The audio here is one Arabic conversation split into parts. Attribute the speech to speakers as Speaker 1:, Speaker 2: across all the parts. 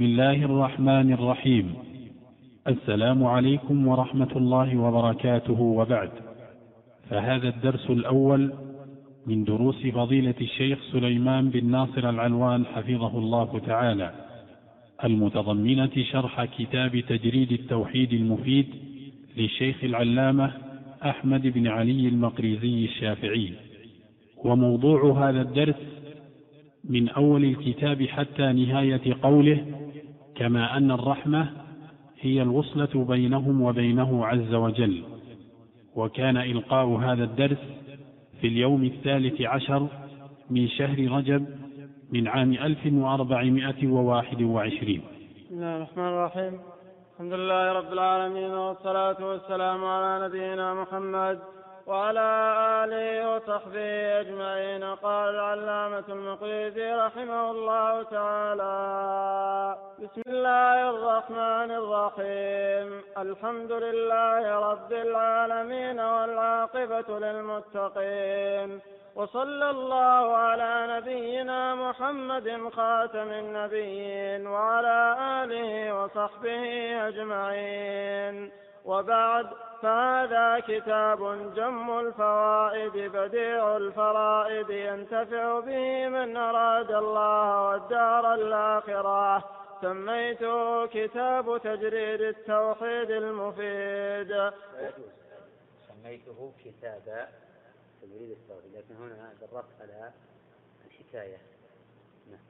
Speaker 1: بسم الله الرحمن الرحيم. السلام عليكم ورحمة الله وبركاته. وبعد فهذا الدرس الأول من دروس فضيلة الشيخ سليمان بن ناصر العلوان حفظه الله تعالى المتضمنة شرح كتاب تجريد التوحيد المفيد للشيخ العلامة أحمد بن علي المقريزي الشافعي. وموضوع هذا الدرس من أول الكتاب حتى نهاية قوله كما أن الرحمة هي الوصلة بينهم وبينه عز وجل. وكان إلقاء هذا الدرس في اليوم الثالث عشر من شهر رجب من عام 1421
Speaker 2: بسم الله الرحمن الرحيم. الحمد لله رب العالمين والصلاة والسلام على نبينا محمد وعلى آله وصحبه أجمعين. قال العلامة المقريزي رحمه الله تعالى بسم الله الرحمن الرحيم. الحمد لله رب العالمين والعاقبة للمتقين. وصلى الله على نبينا محمد خاتم النبيين وعلى آله وصحبه أجمعين. وبعد فهذا كتاب جم الفوائد بديع الفرائد ينتفع به من أراد الله والدار الآخرة. سميته كتاب تجريد التوحيد المفيد.
Speaker 3: سميته كتاب تجريد التوحيد لكن هنا درست على الحكاية. نعم.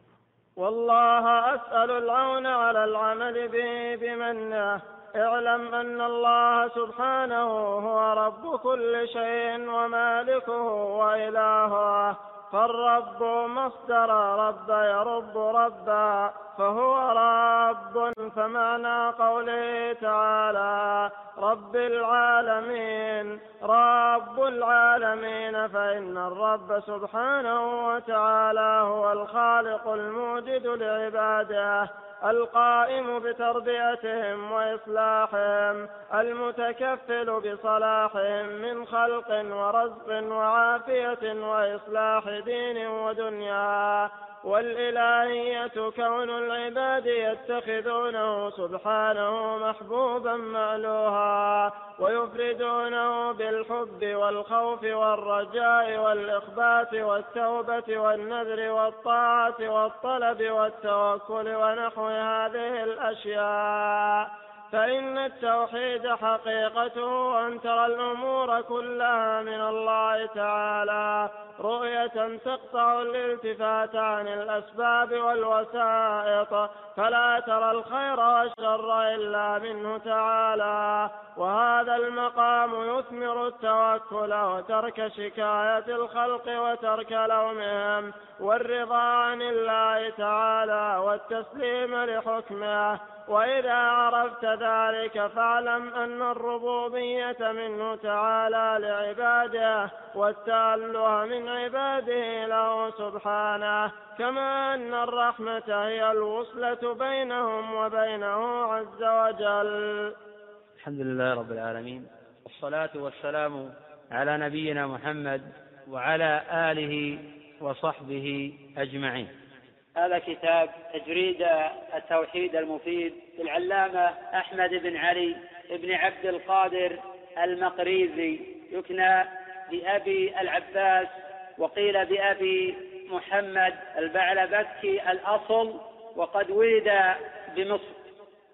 Speaker 2: والله أسأل العون على العمل به بمنه. اعلم أن الله سبحانه هو رب كل شيء ومالكه وإلهه. فالرب مصدر رب يرب ربا فهو رب فمعنى قوله تعالى رب العالمين رب العالمين فإن الرب سبحانه وتعالى هو الخالق الموجد لعباده. القائم بتربيتهم وإصلاحهم المتكفل بصلاحهم من خلق ورزق وعافية وإصلاح دين ودنيا. والإلهية كون العباد يتخذونه سبحانه محبوبا مألوها ويفردونه بالحب والخوف والرجاء والإخبات والتوبة والنذر والطاعة والطلب والتوكل ونحو هذه الأشياء. فإن التوحيد حقيقته أن ترى الأمور كلها من الله تعالى. رؤية تقطع الالتفات عن الأسباب والوسائط فلا ترى الخير والشر إلا منه تعالى. وهذا المقام يثمر التوكل وترك شكاية الخلق وترك لومهم والرضا عن الله تعالى والتسليم لحكمه. وإذا عرفت ذلك فاعلم أن الربوبية منه تعالى لعباده والتأله من عباده له سبحانه كما أن الرحمة هي الوصلة بينهم وبينه عز وجل.
Speaker 3: الحمد لله رب العالمين والصلاة والسلام على نبينا محمد وعلى آله وصحبه أجمعين. هذا كتاب تجريد التوحيد المفيد للعلامة أحمد بن علي بن عبد القادر المقريزي يكنى بأبي العباس وقيل بأبي محمد البعلبكي الأصل وقد ولد بمصر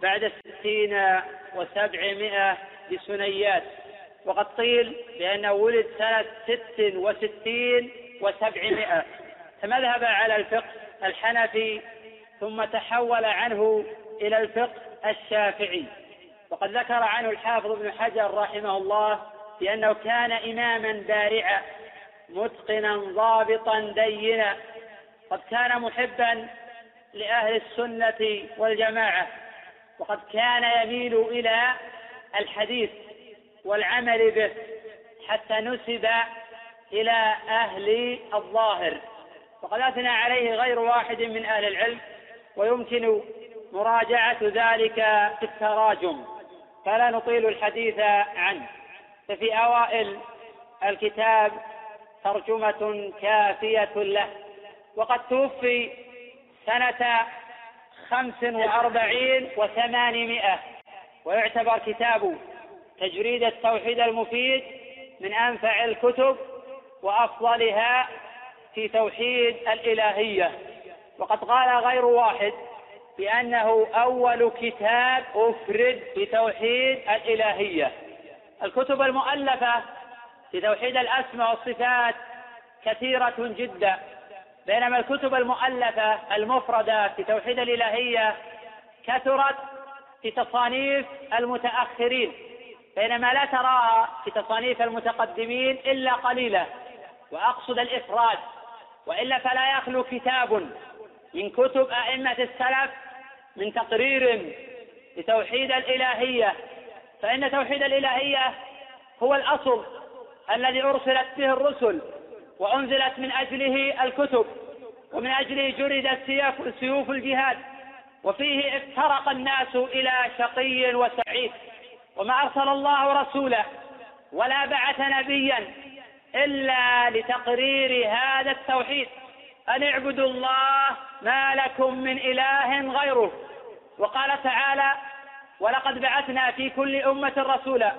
Speaker 3: بعد ستين وسبعمائة بسنيات. وقد قيل بأنه ولد سنة ست وستين وسبعمائة. فمذهب على الفقه الحنفي ثم تحول عنه إلى الفقه الشافعي. وقد ذكر عنه الحافظ ابن حجر رحمه الله بأنه كان إماما بارعا. متقنا ضابطا دينا قد كان محبا لأهل السنة والجماعة وقد كان يميل إلى الحديث والعمل به حتى نسب إلى أهل الظاهر. وقد أثنى عليه غير واحد من أهل العلم ويمكن مراجعة ذلك في التراجم. فلا نطيل الحديث عنه. ففي أوائل الكتاب ترجمة كافية له. وقد توفي سنة خمس وأربعين وثمانمائة. ويعتبر كتاب تجريد التوحيد المفيد من أنفع الكتب وأفضلها في توحيد الإلهية. وقد قال غير واحد بأنه أول كتاب أفرد بتوحيد الإلهية. الكتب المؤلفة في توحيد الأسماء والصفات كثيرة جدا بينما الكتب المؤلفة المفردة في توحيد الإلهية كثرت في تصانيف المتأخرين بينما لا تراها في تصانيف المتقدمين إلا قليلة وأقصد الإفراد وإلا فلا يخلو كتاب من كتب أئمة السلف من تقرير لتوحيد الإلهية فإن توحيد الإلهية هو الأصل الذي أرسلت به الرسل وأنزلت من أجله الكتب ومن أجله جردت سيوف الجهاد وفيه افترق الناس إلى شقي وسعيد. وما أرسل الله رسوله ولا بعث نبيا إلا لتقرير هذا التوحيد. أن اعبدوا الله ما لكم من إله غيره. وقال تعالى ولقد بعثنا في كل أمة رسولا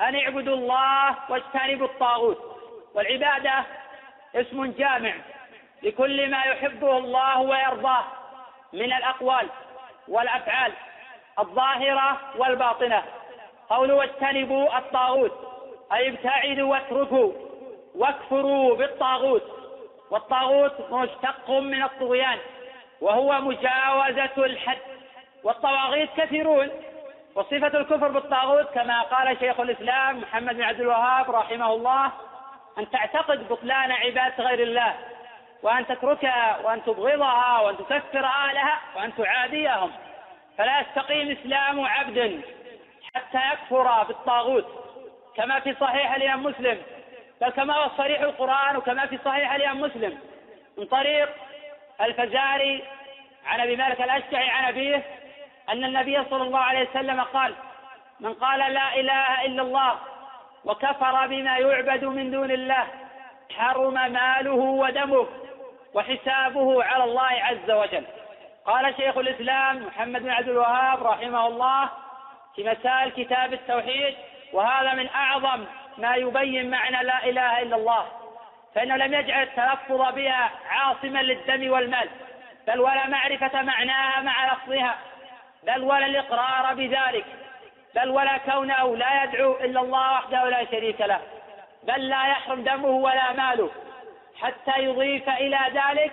Speaker 3: أن اعبدوا الله واجتنبوا الطاغوت. والعبادة اسم جامع لكل ما يحبه الله ويرضاه من الأقوال والأفعال الظاهرة والباطنة. قولوا واجتنبوا الطاغوت أي ابتعدوا واتركوا واكفروا بالطاغوت. والطاغوت مشتق من الطغيان وهو مجاوزة الحد. والطواغيت كثيرون وصفة الكفر بالطاغوت كما قال شيخ الإسلام محمد بن عبد الوهاب رحمه الله أن تعتقد بطلان عبادة غير الله وأن تتركها وأن تبغضها وأن تكفر أهلها وأن تعاديهم. فلا يستقيم إسلام عبد حتى يكفر بالطاغوت كما في صحيح الإمام مسلم. بل كما هو صريح القرآن وكما في صحيح الإمام مسلم. من طريق الفزاري عن أبي مالك الأشجعي عن أبيه أن النبي صلى الله عليه وسلم قال من قال لا إله إلا الله وكفر بما يعبد من دون الله حرم ماله ودمه وحسابه على الله عز وجل. قال شيخ الإسلام محمد بن عبد الوهاب رحمه الله في مسائل كتاب التوحيد وهذا من أعظم ما يبين معنى لا إله إلا الله فإنه لم يجعل التلفظ بها عاصما للدم والمال بل ولا معرفة معناها مع لفظها. بل ولا الإقرار بذلك بل ولا كونه لا يدعو إلا الله وحده لا شريك له بل لا يحرم دمه ولا ماله حتى يضيف إلى ذلك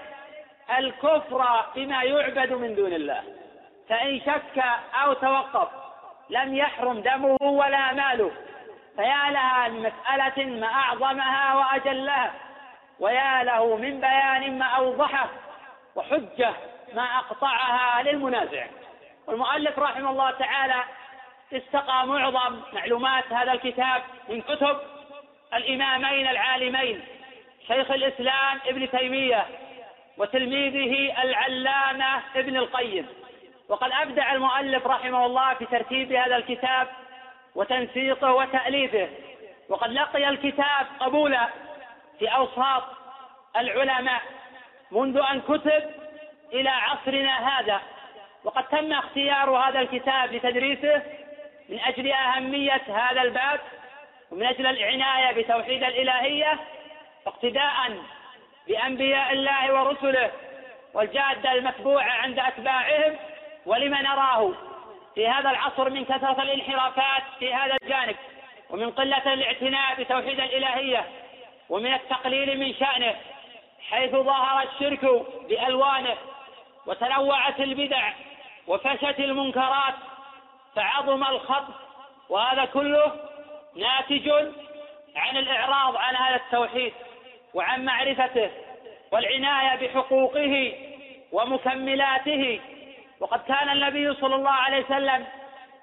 Speaker 3: الكفر بما يعبد من دون الله. فإن شك أو توقف لم يحرم دمه ولا ماله فيا لها من مسألة ما أعظمها وأجلها ويا له من بيان ما أوضحه وحجة ما أقطعها للمنازع. والمؤلف رحمه الله تعالى استقى معظم معلومات هذا الكتاب من كتب الإمامين العالمين شيخ الإسلام ابن تيمية وتلميذه العلامة ابن القيم. وقد أبدع المؤلف رحمه الله في ترتيب هذا الكتاب وتنسيقه وتأليفه. وقد لقي الكتاب قبولا في أوساط العلماء منذ أن كتب إلى عصرنا هذا. وقد تم اختيار هذا الكتاب لتدريسه من أجل أهمية هذا الباب ومن أجل العناية بتوحيد الإلهية اقتداء بأنبياء الله ورسله والجادة المتبوعة عند أتباعهم ولما نراه في هذا العصر من كثرة الانحرافات في هذا الجانب ومن قلة الاعتناء بتوحيد الإلهية ومن التقليل من شأنه حيث ظهر الشرك بألوانه وتنوعت البدع وفشت المنكرات فعظم الخطف وهذا كله ناتج عن الإعراض عن هذا التوحيد وعن معرفته والعناية بحقوقه ومكملاته. وقد كان النبي صلى الله عليه وسلم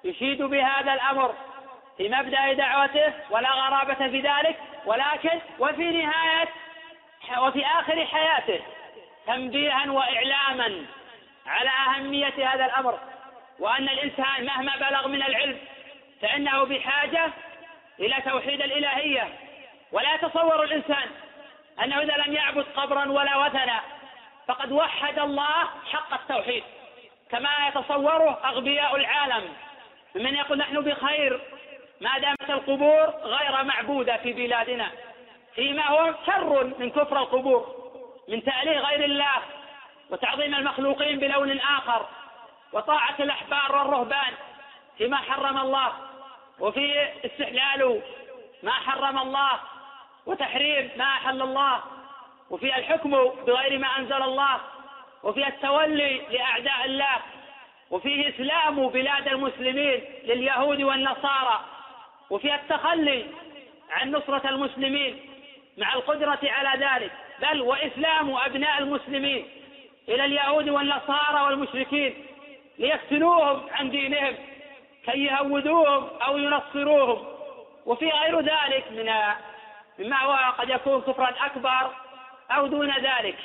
Speaker 3: يشيد بهذا الأمر في مبدأ دعوته ولا غرابة في ذلك ولكن وفي نهاية وفي آخر حياته تنبيها وإعلاما على أهمية هذا الأمر وأن الإنسان مهما بلغ من العلم فإنه بحاجة إلى توحيد الإلهية. ولا يتصور الإنسان أنه إذا لم يعبد قبرا ولا وثنا فقد وحد الله حق التوحيد. كما يتصوره أغبياء العالم من يقول نحن بخير ما دامت القبور غير معبودة في بلادنا. فيما هو شر من كفر القبور من تأليه غير الله. وتعظيم المخلوقين بلون آخر وطاعة الأحبار والرهبان فيما حرم الله وفي استحلال ما حرم الله وتحريم ما أحل الله وفي الحكم بغير ما أنزل الله وفي التولي لأعداء الله وفيه إسلام بلاد المسلمين لليهود والنصارى وفي التخلي عن نصرة المسلمين مع القدرة على ذلك بل وإسلام أبناء المسلمين. إلى اليهود والنصارى والمشركين ليفتنوهم عن دينهم كي يهودوهم أو ينصروهم. وفي غير ذلك من مما هو قد يكون كفرا أكبر أو دون ذلك.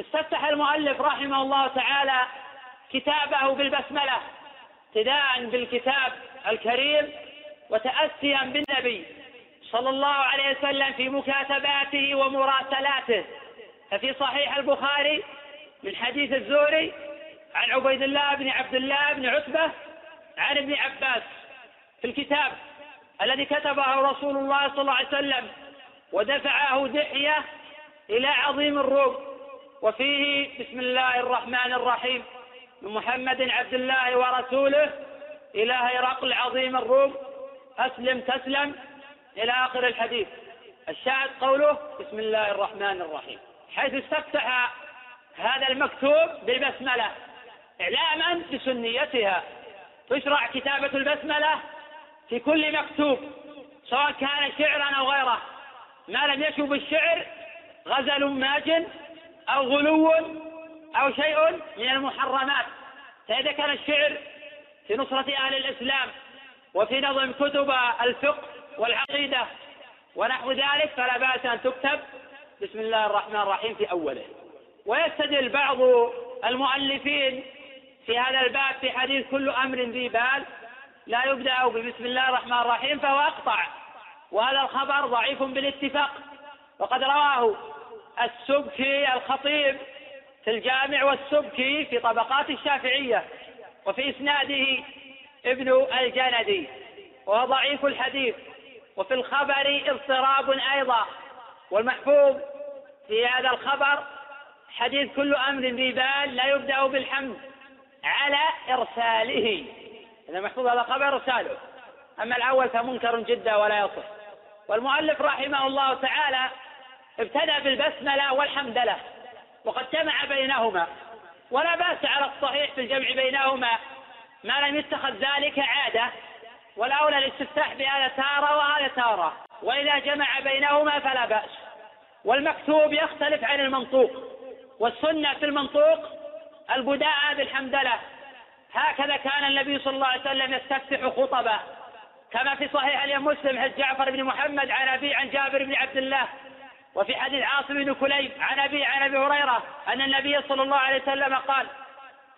Speaker 3: استفتح المؤلف رحمه الله تعالى كتابه بالبسملة ابتداء بالكتاب الكريم وتأسيا بالنبي صلى الله عليه وسلم في مكاتباته ومراسلاته. ففي صحيح البخاري من حديث الزوري عن عبيد الله بن عبد الله بن عتبة عن ابن عباس في الكتاب الذي كتبه رسول الله صلى الله عليه وسلم ودفعه دحية إلى عظيم الروم. وفيه بسم الله الرحمن الرحيم من محمد عبد الله ورسوله إلى هرقل عظيم الروم. أسلم تسلم إلى آخر الحديث. الشاهد قوله بسم الله الرحمن الرحيم. حيث استفتح هذا المكتوب بالبسملة. إعلاما بسنيتها. تشرع كتابة البسملة في كل مكتوب سواء كان شعرا أو غيره. ما لم يشب الشعر غزل ماج أو غلو أو شيء من المحرمات. فإذا كان الشعر في نصرة أهل الإسلام وفي نظم كتب الفقه والعقيدة ونحو ذلك. فلا بأس أن تكتب. بسم الله الرحمن الرحيم في أوله. ويستدل بعض المؤلفين في هذا الباب في حديث كل أمر ذي بال لا يبدأ ببسم الله الرحمن الرحيم فهو أقطع. وهذا الخبر ضعيف بالاتفاق. وقد رواه السبكي الخطيب في الجامع والسبكي في طبقات الشافعية وفي إسناده ابن الجندي. وهو ضعيف الحديث. وفي الخبر اضطراب أيضا. والمحفوظ في هذا الخبر حديث كل أمر ذي بال لا يبدأ بالحمد على إرساله. إذا محفوظ هذا الخبر إرساله. أما الأول فمنكر جدا ولا يصح. والمؤلف رحمه الله تعالى ابتدأ بالبسملة والحمدلة وقد جمع بينهما. ولا بأس على الصحيح في الجمع بينهما. ما لم يتخذ ذلك عادة. والأولى الاستفتاح بهذا تارة وهذا تارة. وإذا جمع بينهما فلا بأس. والمكتوب يختلف عن المنطوق. والسنة في المنطوق البداء بالحمدلة هكذا كان النبي صلى الله عليه وسلم يستفتح خطبه. كما في صحيح اليوم مسلم حديث جعفر بن محمد عن أبي عن جابر بن عبد الله. وفي حديث عاصم بن كليب عن أبي عن أبي هريرة أن النبي صلى الله عليه وسلم قال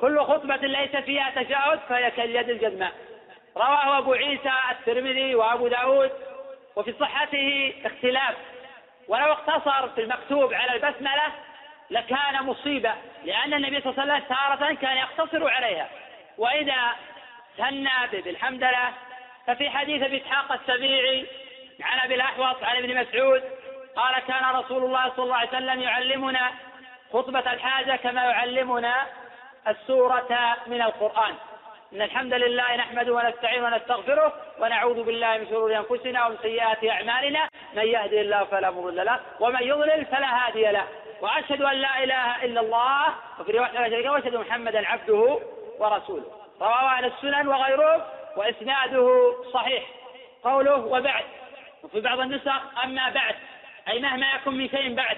Speaker 3: كل خطبة ليس فيها تجاوز فهي كاليد الجزماء رواه أبو عيسى الترمذي وأبو داود. وفي صحته اختلاف. ولو اقتصر في المكتوب على البسملة لكان مصيبة لأن النبي صلى الله عليه وسلم تارة كان يقتصر عليها. وإذا ثنى بالحمد لله ففي حديث أبي إسحاق السبيعي عن أبي الأحوص عن ابن مسعود قال كان رسول الله صلى الله عليه وسلم يعلمنا خطبة الحاجة كما يعلمنا السورة من القرآن. إن الحمد لله نحمده ونستعين ونستغفره ونعوذ بالله من شرور أنفسنا ومن سيئات أعمالنا. من يهدي الله فلا مضل له ومن يضلل فلا هادي له. وأشهد أن لا إله إلا الله وفي رواية لا شريك وأشهد محمدا عبده ورسوله. رواه أهل السنن وغيرهم وإسناده صحيح. قوله وبعد وفي بعض النسخ أما بعد أي مهما يكن من شيء بعد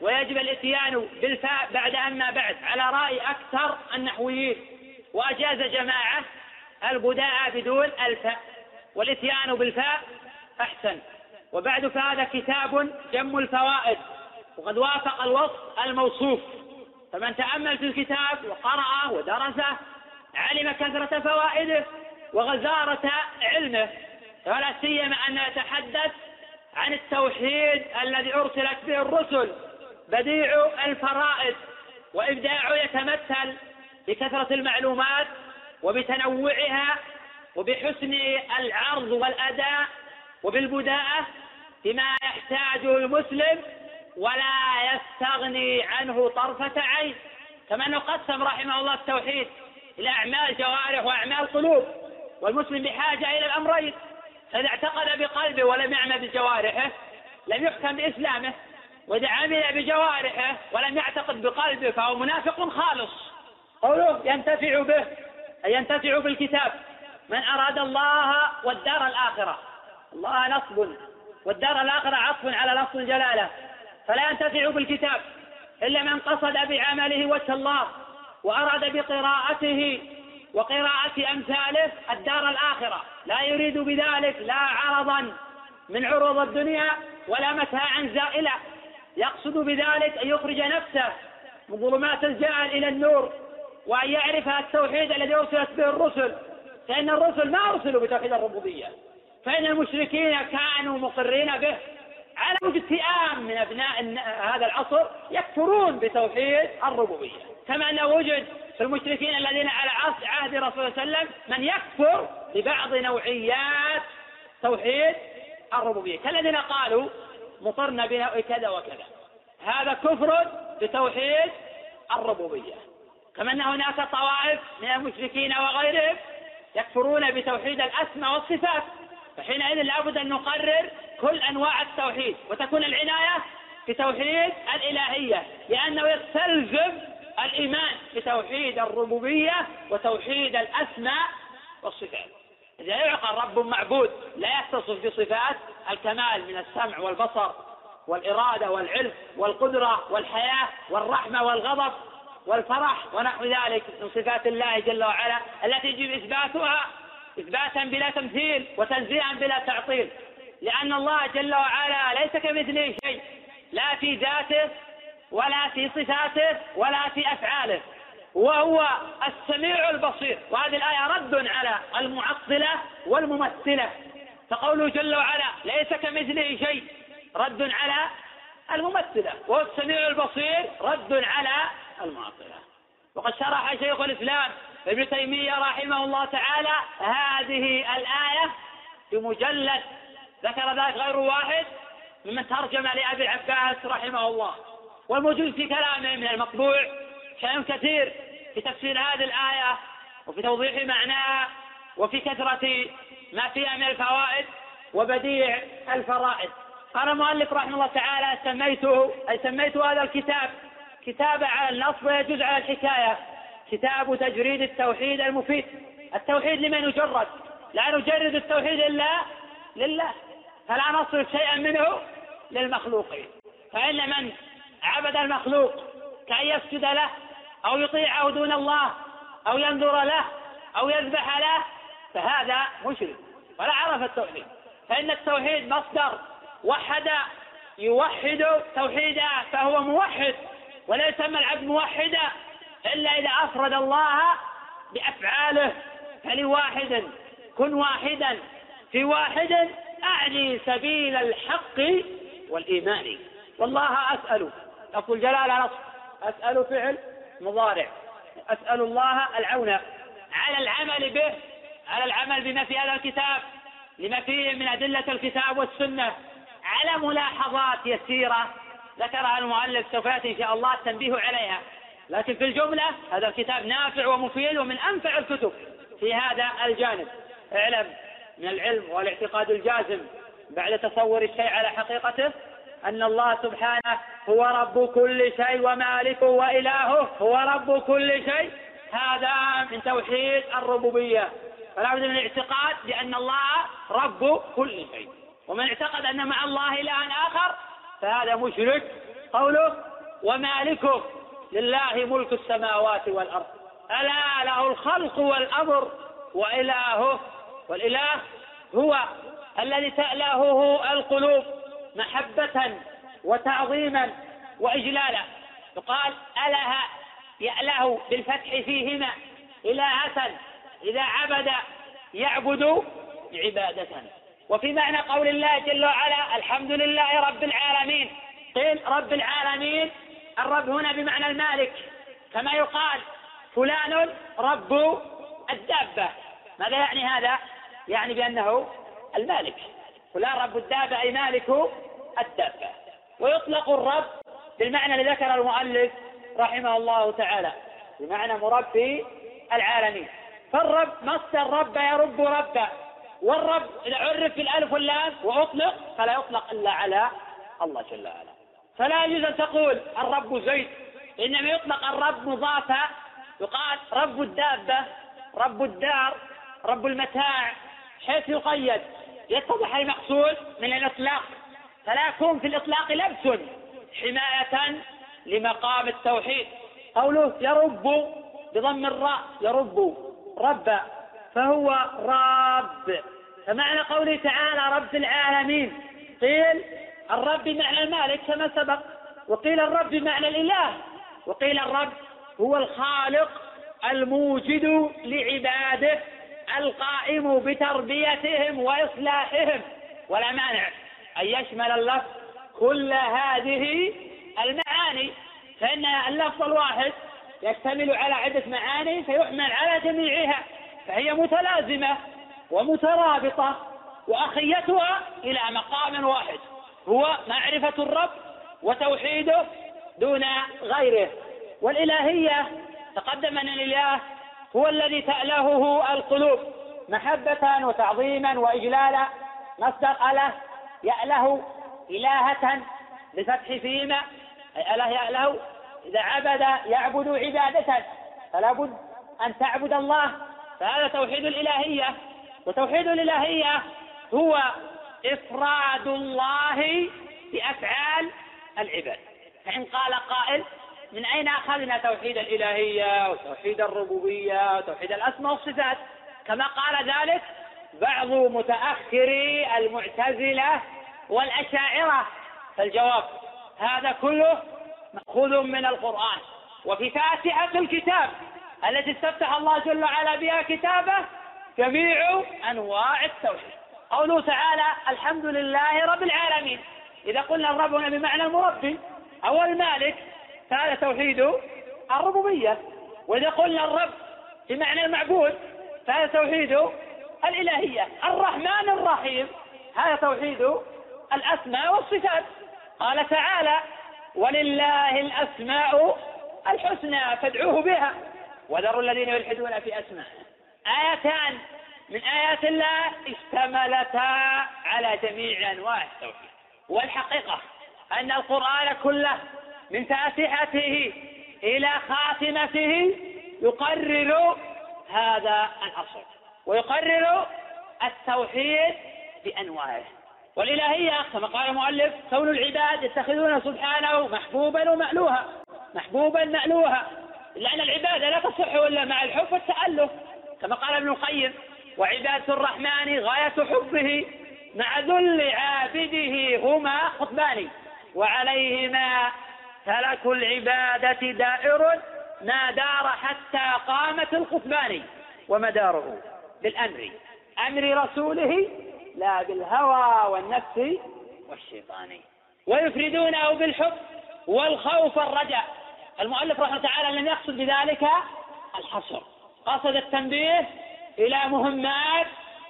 Speaker 3: ويجب الاتيان بالفاء بعد أما بعد على رأي أكثر النحويين. وأجاز جماعة البداء بدون الفاء. والاتيان بالفاء أحسن. وبعد فهذا كتاب جم الفوائد. وقد وافق الوصف الموصوف. فمن تأمل في الكتاب وقرأه ودرسه علم كثرة فوائده وغزارة علمه. ولا سيما أن يتحدث عن التوحيد الذي أرسلت به الرسل بديع الفرائض وإبداعه يتمثل بكثرة المعلومات وبتنوعها وبحسن العرض والأداء وبالبداءة بما يحتاجه المسلم ولا يستغني عنه طرفة عين كما أنه قسم رحمه الله التوحيد إلى أعمال جوارح وأعمال قلوب والمسلم بحاجة إلى الأمرين فإذا اعتقد بقلبه ولم يعمل بجوارحه لم يحكم بإسلامه وإذا عمل بجوارحه ولم يعتقد بقلبه فهو منافق خالص. قوله ينتفع به أي ينتفع بالكتاب من أراد الله والدار الآخرة. الله نصب والدار الآخرة عطف على لفظ الجلالة. فلا ينتفع بالكتاب إلا من قصد بعمله وجه الله وأراد بقراءته وقراءة أمثاله الدار الآخرة. لا يريد بذلك لا عرضا من عروض الدنيا ولا متاعا زائلة. يقصد بذلك أن يخرج نفسه من ظلمات الجهل إلى النور وأن يعرف التوحيد الذي أرسلت به الرسل. فإن الرسل ما أرسلوا بتوحيد الربوبية. فإن المشركين كانوا مقرين به. على وجه اتئام من أبناء هذا العصر يكفرون بتوحيد الربوبية. كما أنه وجد في المشركين الذين على عهد رسول الله صلى الله عليه وسلم من يكفر ببعض نوعيات توحيد الربوبية. كالذين قالوا مطرنا بنوع كذا وكذا. هذا كفر بتوحيد الربوبية. كما أن هناك طوائف من المشركين وغيرهم يكفرون بتوحيد الأسماء والصفات. فحينئذ لابد أن نقرر كل أنواع التوحيد وتكون العناية بتوحيد الإلهية لأنه يستلزم الإيمان بتوحيد الربوبية وتوحيد الأسماء والصفات. إذا يعقل رب معبود لا يتصف بصفات الكمال من السمع والبصر والإرادة والعلم والقدرة والحياة والرحمة والغضب والفرح ونحو ذلك من صفات الله جل وعلا التي يجب إثباتها إثباتا بلا تمثيل وتنزيها بلا تعطيل. لأن الله جل وعلا ليس كمثله شيء لا في ذاته ولا في صفاته ولا في أفعاله. وهو السميع البصير. وهذه الآية رد على المعطلة والممثلة. فقوله جل وعلا ليس كمثله شيء رد على الممثلة. وهو السميع البصير رد على المعطلة. وقد شرح شيخ الإسلام ابن تيمية رحمه الله تعالى هذه الآية بمجلد ذكر ذلك غير واحد ممن ترجم لأبي العباس رحمه الله. والموجود في كلامه من المطبوع شيء كثير في تفسير هذه الآية وفي توضيح معناها وفي كثرة ما فيها من الفوائد وبديع الفرائد قال المؤلف رحمه الله تعالى سميته أي سميت هذا الكتاب كتاب على النص ويجوز على الحكاية. كتاب تجريد التوحيد المفيد. التوحيد لمن يجرد؟ لا نجرد التوحيد إلا لله. فلا نصرف شيئا منه للمخلوقين. فإن من عبد المخلوق كأن يسجد له أو يطيعه دون الله أو ينظر له أو يذبح له فهذا مشرك. ولا عرف التوحيد. فإن التوحيد مصدر وحد يوحد توحيدا فهو موحد ولا يسمى العبد موحدا إلا إذا أفرد الله بأفعاله. فلواحد كن واحدا في واحد أعني سبيل الحق والإيمان. والله أسأل. لفظ الجلالة نص أسأل فعل مضارع. أسأل الله العون على العمل به على العمل بما في هذا الكتاب لما فيه من أدلة الكتاب والسنة. على ملاحظات يسيرة ذكرها المؤلف سوف يأتي إن شاء الله التنبيه عليها. لكن في الجملة هذا الكتاب نافع ومفيد ومن أنفع الكتب في هذا الجانب. اعلم. من العلم والاعتقاد الجازم بعد تصور الشيء على حقيقته أن الله سبحانه هو رب كل شيء ومالكه وإلهه هو رب كل شيء. هذا من توحيد الربوبية. فلا بد من الاعتقاد بأن الله رب كل شيء. ومن اعتقد أن مع الله إلها آخر فهذا مشرك قوله ومالكه لله ملك السماوات والأرض. ألا له الخلق والأمر وإلهه والإله هو الذي تألهه القلوب محبة وتعظيما وإجلالا. يقال أله يأله بالفتح فيهما إلهة إذا عبد يعبد عبادة. وفي معنى قول الله جل وعلا الحمد لله رب العالمين. قيل رب العالمين الرب هنا بمعنى المالك. كما يقال فلان رب الدابة. ماذا يعني هذا؟ يعني بأنه المالك فلان رب الدابة أي مالك الدابة ويطلق الرب بالمعنى الذي ذكر المؤلف رحمه الله تعالى بمعنى مربي العالمين. فالرب مصدر رب يرب ربا والرب إذا عرف بالألف واللام وأطلق فلا يطلق إلا على الله جل وعلا. فلا يجوز أن تقول الرب زيد إنما يطلق الرب مضافا يقال رب الدابة رب الدار رب المتاع. حيث يقيد. يتضح المقصود من الإطلاق. فلا يكون في الإطلاق لبس. حماية لمقام التوحيد. قوله يرب بضم الراء. يرب. رب. فهو راب فمعنى قوله تعالى رب العالمين. قيل الرب بمعنى المالك كما سبق. وقيل الرب بمعنى الإله. وقيل الرب هو الخالق الموجد لعباده. القائم بتربيتهم وإصلاحهم. ولا مانع أن يشمل اللفظ كل هذه المعاني. فإن اللفظ الواحد يشتمل على عدة معاني فيحمل على جميعها. فهي متلازمة ومترابطة وأخيتها إلى مقام واحد. هو معرفة الرب وتوحيده دون غيره. والإلهية تقدم أن الإله هو الذي تألهه القلوب. محبة وتعظيما وإجلالا. مصدر أله يأله إلهة بفتح فيما. أي أله يأله؟ إذا عبد يعبد عبادة. فلا بد أن تعبد الله. فهذا توحيد الإلهية. وتوحيد الإلهية هو إفراد الله بأفعال العباد. فإن قال قائل من أين أخذنا توحيد الإلهية وتوحيد الربوبية وتوحيد الأسماء والصفات؟ كما قال ذلك بعض متأخري المعتزلة والأشاعرة. فالجواب هذا كله مأخوذ من القرآن. وفي فاتحة الكتاب التي استفتح الله جل وعلا بها كتابه جميع أنواع التوحيد. قوله تعالى الحمد لله رب العالمين. إذا قلنا الرب بمعنى المربي أو المالك فهذا توحيد الربوبية. وإذا قلنا الرب بمعنى المعبود فهذا توحيد الإلهية. الرحمن الرحيم هذا توحيد الأسماء والصفات. قال تعالى ولله الأسماء الحسنى فادعوه بها. وذروا الذين يلحدون في أسماء. آيتان من آيات الله اشتملتا على جميع أنواع التوحيد. والحقيقة أن القرآن كله من فاتحته إلى خاتمته يقرر هذا الأصل ويقرر التوحيد بأنواعه. والإلهية كما قال المؤلف كون العباد يتخذون سبحانه محبوبا ومألوها محبوبا مألوها. لأن العبادة لا تصح إلا مع الحب والتألف كما قال ابن القيم وعبادة الرحمن غاية حبه مع ذل عابده هما خطبان وعليهما فلك العبادة دائر ما دار حتى قامت القطبان ومداره بالأمر أمر رسوله لا بالهوى والنفس والشيطان. ويفردونه بالحب والخوف والرجاء. المؤلف رحمه الله تعالى لم يقصد بذلك الحصر. قصد التنبيه إلى مهمات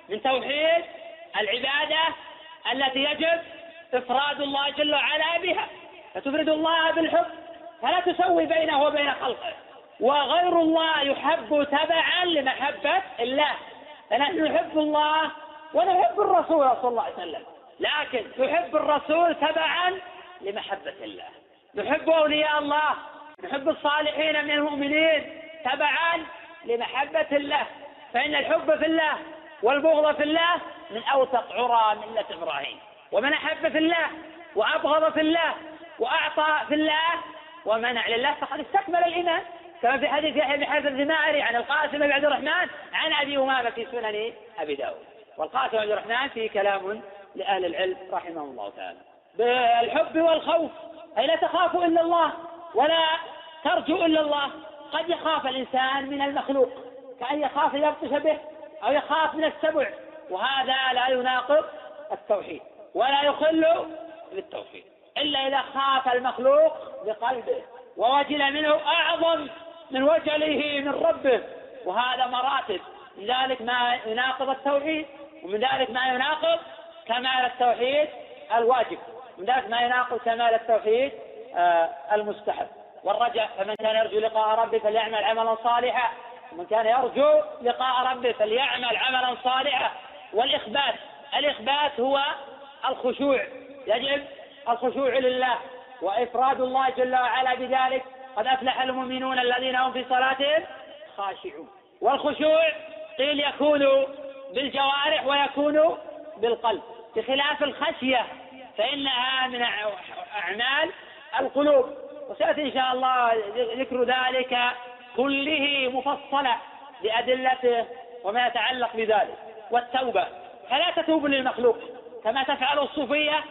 Speaker 3: من توحيد العبادة التي يجب إفراد الله جل وعلا بها. فتفرد الله بالحب فلا تسوي بينه وبين خلقه. وغير الله يحب تبعا لمحبة الله. فنحن نحب الله ونحب الرسول صلى الله عليه وسلم. لكن نحب الرسول تبعا لمحبة الله. نحب أولياء الله نحب الصالحين من المؤمنين تبعا لمحبة الله. فإن الحب في الله والبغض في الله من أوثق عرى ملة إبراهيم. ومن أحب في الله وأبغض في الله وأعطى في الله ومنع لله فقد استكمل الإيمان. كما في حديث يحيى بن حاتم الزماري عن القاسم بن عبد الرحمن عن أبي أمامة في سنن أبي داود. والقاسم بن عبد الرحمن فيه كلام لأهل العلم رحمهم الله تعالى. بالحب والخوف أي لا تخاف إلا الله ولا ترجو إلا الله. قد يخاف الإنسان من المخلوق كأن يخاف يبطش به أو يخاف من السبع وهذا لا يناقض التوحيد ولا يخل بالتوحيد. إلا إذا خاف المخلوق بقلبه. ووجل منه أعظم من وجله من ربه. وهذا مراتب. من ذلك ما يناقض التوحيد ومن ذلك ما يناقض كمال التوحيد الواجب. من ذلك ما يناقض كمال التوحيد آه، المستحب. والرجاء فمن كان يرجو لقاء ربه فليعمل عملا صالحا. ومن كان يرجو لقاء ربه فليعمل عملا صالحا. والإخبات. الإخبات هو الخشوع. يجب الخشوع لله وإفراد الله جل وعلا بذلك قد أفلح المؤمنون الذين هم في صلاتهم خاشعون. والخشوع قيل يكون بالجوارح ويكون بالقلب. بخلاف الخشية فإنها من أعمال القلوب. وسيأتي إن شاء الله ذكر ذلك كله مفصلا بأدلته وما يتعلق بذلك. والتوبة فلا تتوب للمخلوق كما تفعل الصوفية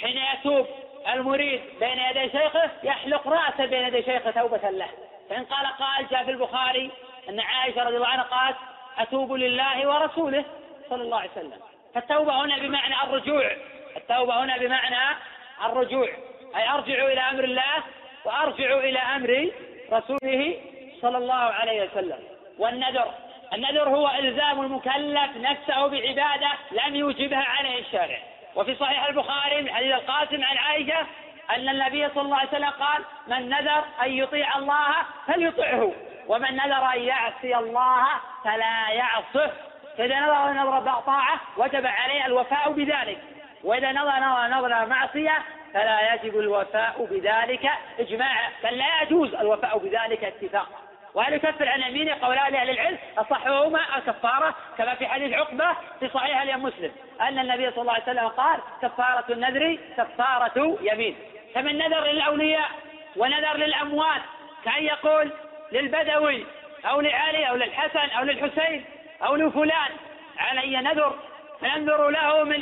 Speaker 3: حين يتوب المريد بين يدي شيخه يحلق رأسه بين يدي شيخه توبة له. فإن قال قائل جاء في البخاري أن عائشة رضي الله عنها قالت أتوب لله ورسوله صلى الله عليه وسلم. فالتوبة هنا بمعنى الرجوع. التوبة هنا بمعنى الرجوع. أي أرجع إلى أمر الله وأرجع إلى أمر رسوله صلى الله عليه وسلم. والنذر. النذر هو إلزام المكلف نفسه بعبادة لم يوجبها عليه الشارع. وفي صحيح البخاري من حديث القاسم عن عائشة أن النبي صلى الله عليه وسلم قال من نذر أن يطيع الله فليطعه. ومن نذر أن يعصي الله فلا يعصه. فإذا نظر نظر طاعة وجب عليه الوفاء بذلك. وإذا نظر نظر نظر معصية فلا يجب الوفاء بذلك إجماعا. بل لا يجوز الوفاء بذلك اتفاقا. وهل يكفر عن يمينه قولان لأهل العلم أصحهما الكفارة كما في حديث عقبة في صحيح الإمام مسلم أن النبي صلى الله عليه وسلم قال كفارة النذر كفارة يمين فمن نذر للأولياء ونذر للأموات كأن يقول للبدوي أو لعلي أو للحسن أو للحسين أو لفلان علي نذر فينذر له من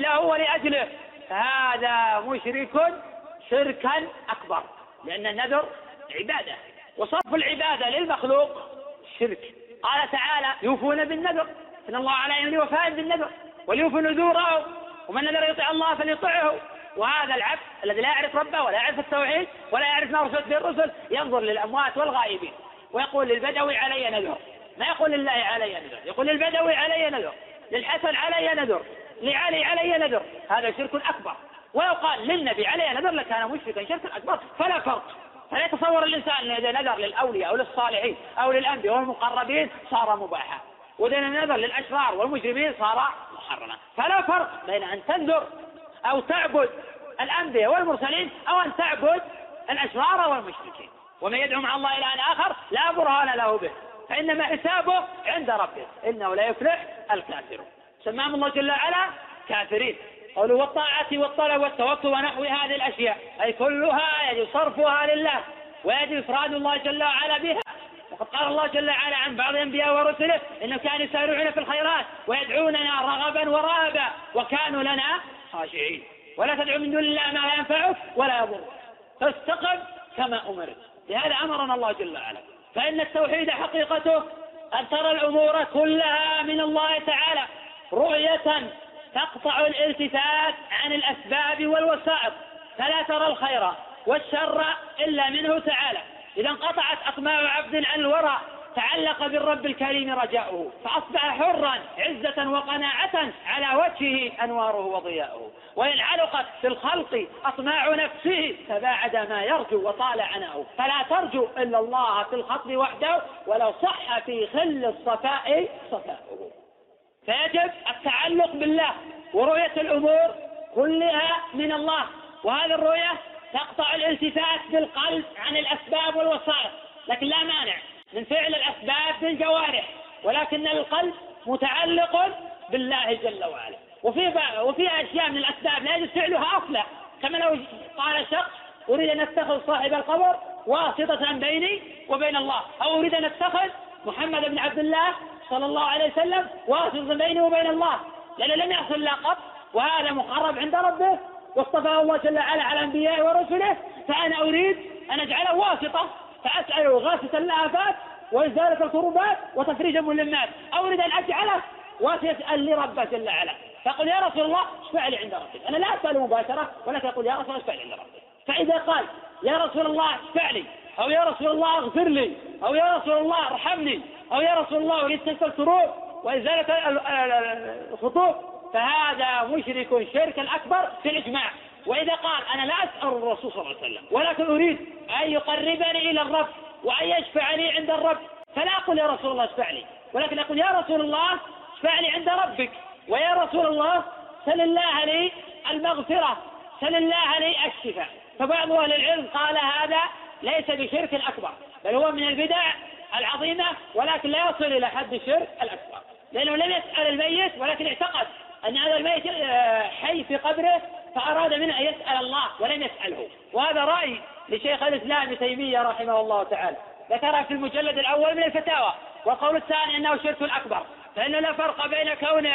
Speaker 3: له ولأجله فهذا مشرك شركا أكبر لأن النذر عبادة وصرف العبادة للمخلوق. شرك. قال تعالى يوفون بالنذر. إن الله على يمين وفاء بالنذر. وليوفوا نذوره. ومن نذر يطيع الله فليطعه. وهذا العبد الذي لا يعرف ربه ولا يعرف التوحيد ولا يعرف ما رسلت به الرسل ينظر للأموات والغائبين ويقول للبدوي علي نذر. ما يقول لله علي نذر؟ يقول للبدوي علي نذر. للحسن علي نذر. لعلي علي نذر. هذا شرك أكبر. ولو قال للنبي علي نذر لكان مشركا شركا أكبر. فلا فرق. فلا يتصور الإنسان إذا نذر للأولياء أو للصالحين أو للأنبياء والمقربين صار مباحا. وإذا نذر للأشرار والمجرمين صار محرما. فلا فرق بين أن تنذر أو تعبد الأنبياء والمرسلين أو أن تعبد الأشرار والمشركين. ومن يدعو مع الله أن آخر لا برهان له به فإنما حسابه عند ربه. إنه لا يفلح الكافرون. سماهم الله جل وعلا كافرين. قالوا والطاعة والطلب والتوكل ونحو هذه الأشياء. أي كلها يجب صرفها لله ويجب إفراد الله جل وعلا بها. وقد قال الله جل وعلا عن بعض الأنبياء ورسله إنهم كانوا يسارعون في الخيرات ويدعوننا رغبا ورهبا وكانوا لنا خاشعين. ولا تدعو من دون الله ما لا ينفعك ولا يضرك. فاستقم كما أمرت. لهذا أمرنا الله جل وعلا. فإن التوحيد حقيقته أن ترى الأمور كلها من الله تعالى رؤية تقطع الالتفات عن الأسباب والوسائط فلا ترى الخير والشر إلا منه تعالى. إذا انقطعت أقماع عبد عن الورى تعلق بالرب الكريم رجاؤه فأصبح حرا عزة وقناعة على وجهه أنواره وضياؤه. وإن علقت في الخلق أطماع نفسه تباعد ما يرجو وطال عناؤه. فلا ترجو إلا الله في الخطب وحده ولو صح في خل الصفاء صفاؤه. فيجب التعلق بالله ورؤية الأمور كلها من الله. وهذه الرؤية تقطع الالتفات بالقلب عن الأسباب والوسائط لكن لا مانع من فعل الأسباب بالجوارح ولكن القلب متعلق بالله جل وعلا. وفي وفي أشياء من الأسباب لا يجوز فعلها أصلا. كما لو قال شخص أريد أن أتخذ صاحب القبر واسطة بيني وبين الله أو أريد أن أتخذ محمد بن عبد الله صلى الله عليه وسلم واسطة بيني وبين الله لأنه لم يحصل له قط وهذا مقرب عند ربه واصطفاه الله جل وعلا على أنبيائه ورسله فأنا أريد أن أجعله واسطة فأسأله غاثة الآفات وإزالة الكربات وتفريج الملمات. أريد أن أجعله واسطة لربه جل وعلا. فقل يا رسول الله اشفع لي عند ربك؟ أنا لا أسأله مباشرة ولكن أقول يا رسول الله اشفع لي عند ربك؟ فإذا قال يا رسول الله اشفع لي أو يا رسول الله اغفر لي. أو يا رسول الله ارحمني. أو يا رسول الله أريد كسر الكروب وإزالة الخطوط فهذا مشرك شركا أكبر في الإجماع. وإذا قال أنا لا أسأل الرسول صلى الله عليه وسلم ولكن أريد أن يقربني إلى الرب وأن يشفع لي عند الرب فلا أقول يا رسول الله اشفع لي ولكن أقول يا رسول الله اشفع لي عند ربك ويا رسول الله سل الله لي المغفرة سل الله لي الشفاء. فبعض أهل العلم قال هذا ليس بشرك أكبر بل هو من البدع العظيمة ولكن لا يصل إلى حد الشرك الأكبر لأنه لم يسأل الميت ولكن اعتقد أن هذا الميت آه، حي في قبره فأراد منه أن يسأل الله ولم يسأله. وهذا رأي لشيخ الإسلام ابن تيمية رحمه الله تعالى. ذكر في المجلد الأول من الفتاوى والقول الثاني أنه شرك أكبر. فإنه لا فرق بين كون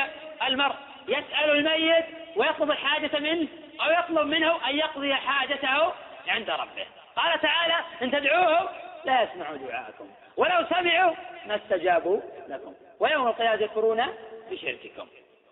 Speaker 3: المرء يسأل الميت ويطلب الحاجة منه أو يطلب منه أن يقضي حاجته عند ربه. قال تعالى إن تدعوه لا يسمعوا دعاءكم. ولو سمعوا ما استجابوا لكم. ويوم القيامة يكفرون بشرككم.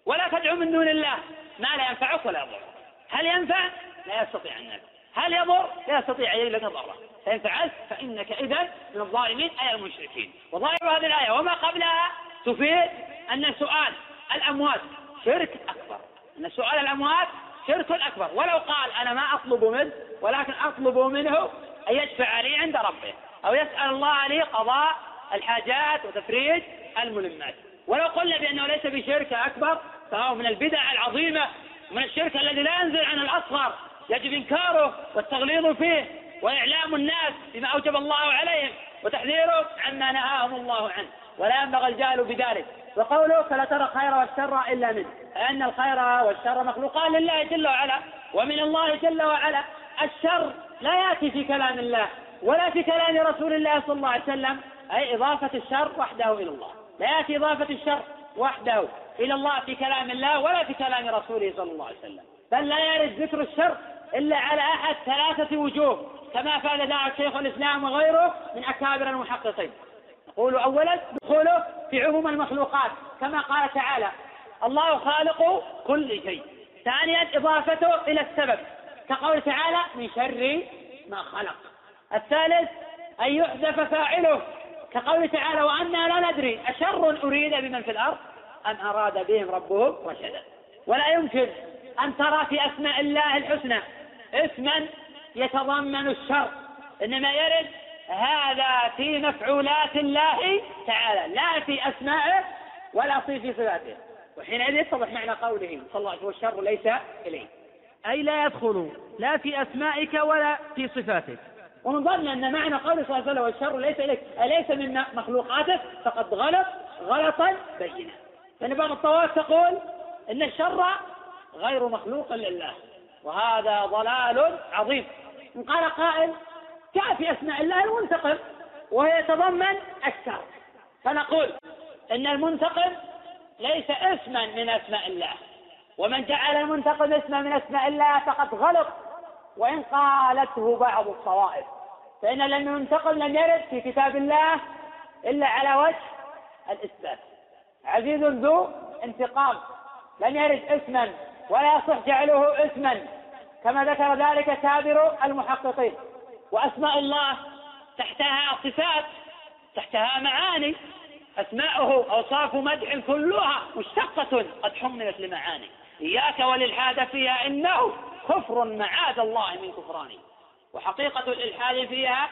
Speaker 3: ولا تدعوا من دون الله ما لا ينفعك ولا يضرك. هل ينفع؟ لا يستطيع أن ينفع هل يضر؟ لا يستطيع أن يلك ضره. فإن فعلت فإنك إذا من الظالمين أي المشركين. وظاهر هذه الآية. وما قبلها تفيد أن سؤال الأموات شرك أكبر. أن سؤال الأموات شرك أكبر. ولو قال أنا ما أطلب منه ولكن أطلب منه أن يشفع لي عند ربه. أو يسأل الله لي قضاء الحاجات وتفريج الملمات. ولو قلنا بأنه ليس بشرك أكبر فهو من البدع العظيمة من الشرك الذي لا ينزل عن الأصغر يجب إنكاره والتغليظ فيه وإعلام الناس بما أوجب الله عليهم وتحذيره عما نهاهم الله عنه. ولا ينبغي الجهل بذلك. وقوله فلا ترى الخير والشر إلا منه أن الخير والشر مخلوقان لله جل وعلا ومن الله جل وعلا. الشر لا يأتي في كلام الله. ولا في كلام رسول الله صلى الله عليه وسلم أي إضافة الشر وحده إلى الله. لا يأتي إضافة الشر وحده إلى الله في كلام الله ولا في كلام رسوله صلى الله عليه وسلم. بل لا يرد ذكر الشر إلا على أحد ثلاثة وجوه كما فعل ذلك شيخ الإسلام وغيره من أكابر المحققين. نقول أولا دخوله في عموم المخلوقات كما قال تعالى الله خالق كل شيء. ثانيا إضافته إلى السبب كقول تعالى من شر ما خلق. الثالث أن يحذف فاعله. كقول تعالى وأنا لا ندري أشر أريد بمن في الأرض؟ أم أراد بهم ربهم رشدا. ولا يمكن أن ترى في أسماء الله الحسنى اسما يتضمن الشر. إنما يرد هذا في مفعولات الله تعالى لا في أسمائه ولا في صفاته. وحينئذ يتضح معنى قوله صلى الله عليه وسلم والشر ليس إليه
Speaker 4: أي لا يدخل لا في أسمائك ولا في صفاتك.
Speaker 3: ومن ظن أن معنى قوله صلى الله عليه وسلم والشر ليس إليك أليس من مخلوقاتك؟ فقد غلط غلطا بينا لأن بعض الطوائف تقول أن الشر غير مخلوق لله وهذا ضلال عظيم. إن قال قائل جاء في أسماء الله المنتقم وهي يتضمن الشر؟ فنقول إن المنتقم ليس اسما من أسماء الله ومن جعل المنتقم اسما من أسماء الله فقد غلط. وإن قالته بعض الطوائف فإن المنتقم لم يرد في كتاب الله إلا على وجه الإثبات. عزيز ذو انتقام. لم يرد اسما ولا يصح جعله اسما. كما ذكر ذلك كابر المحققين. وأسماء الله تحتها صفات تحتها معاني. أسماؤه أوصاف مدح كلها مشتقة قد حملت لمعاني. إياك وللحاد فيها إنه كفر معاذ الله من كفرانه. وحقيقة الإلحاد فيها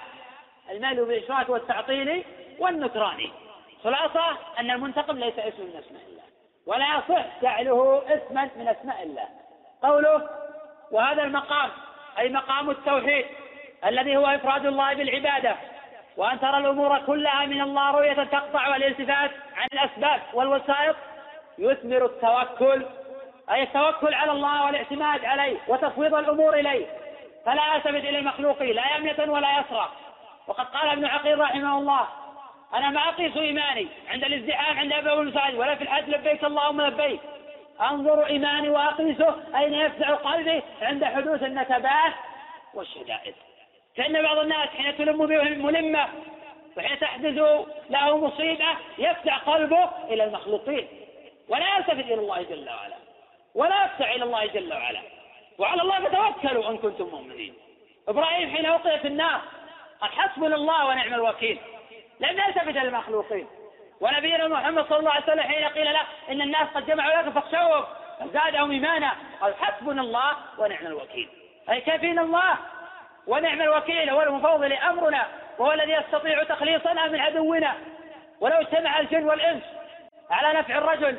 Speaker 3: الميل بالإشراك والتعطيل والنكران. خلاصة أن المنتقم ليس اسم من أسماء الله ولا يصح جعله اسما من أسماء الله. قوله وهذا المقام أي مقام التوحيد الذي هو إفراد الله بالعبادة. وأن ترى الأمور كلها من الله رؤية تقطع والالتفات عن الأسباب والوسائط يثمر التوكل أي التوكل على الله والاعتماد عليه وتفويض الأمور إليه. فلا يلتفت إلى المخلوقين لا يمنة ولا يسرى وقد قال ابن عقيل رحمه الله أنا ما أقيس إيماني عند الازدحام عند أبي المساعد ولا في الحج لبيك اللهم لبيك. أنظر إيماني وأقيسه أين يفزع قلبي عند حدوث النكبات والشدائد. فإن بعض الناس حين تلم بهم ملمة وحين تحدث له مصيبة يفزع قلبه إلى المخلوقين. ولا يلتفت إلى الله جل وعلا. ولا يفزع إلى الله جل وعلا. وعلى الله فتوكلوا إن كنتم مؤمنين. إبراهيم حين وقع في النار قال حسبنا الله ونعم الوكيل. لم يلتفت للمخلوقين ونبينا محمد صلى الله عليه وسلم حين قيل له إن الناس قد جمعوا لك فاخشوهم فزادهم إيمانا قال حسبنا الله ونعم الوكيل. أي كفينا الله ونعم الوكيل هو المفوض لأمرنا وهو الذي يستطيع تخليصنا من عدونا. ولو اجتمع الجن والإنس على نفع الرجل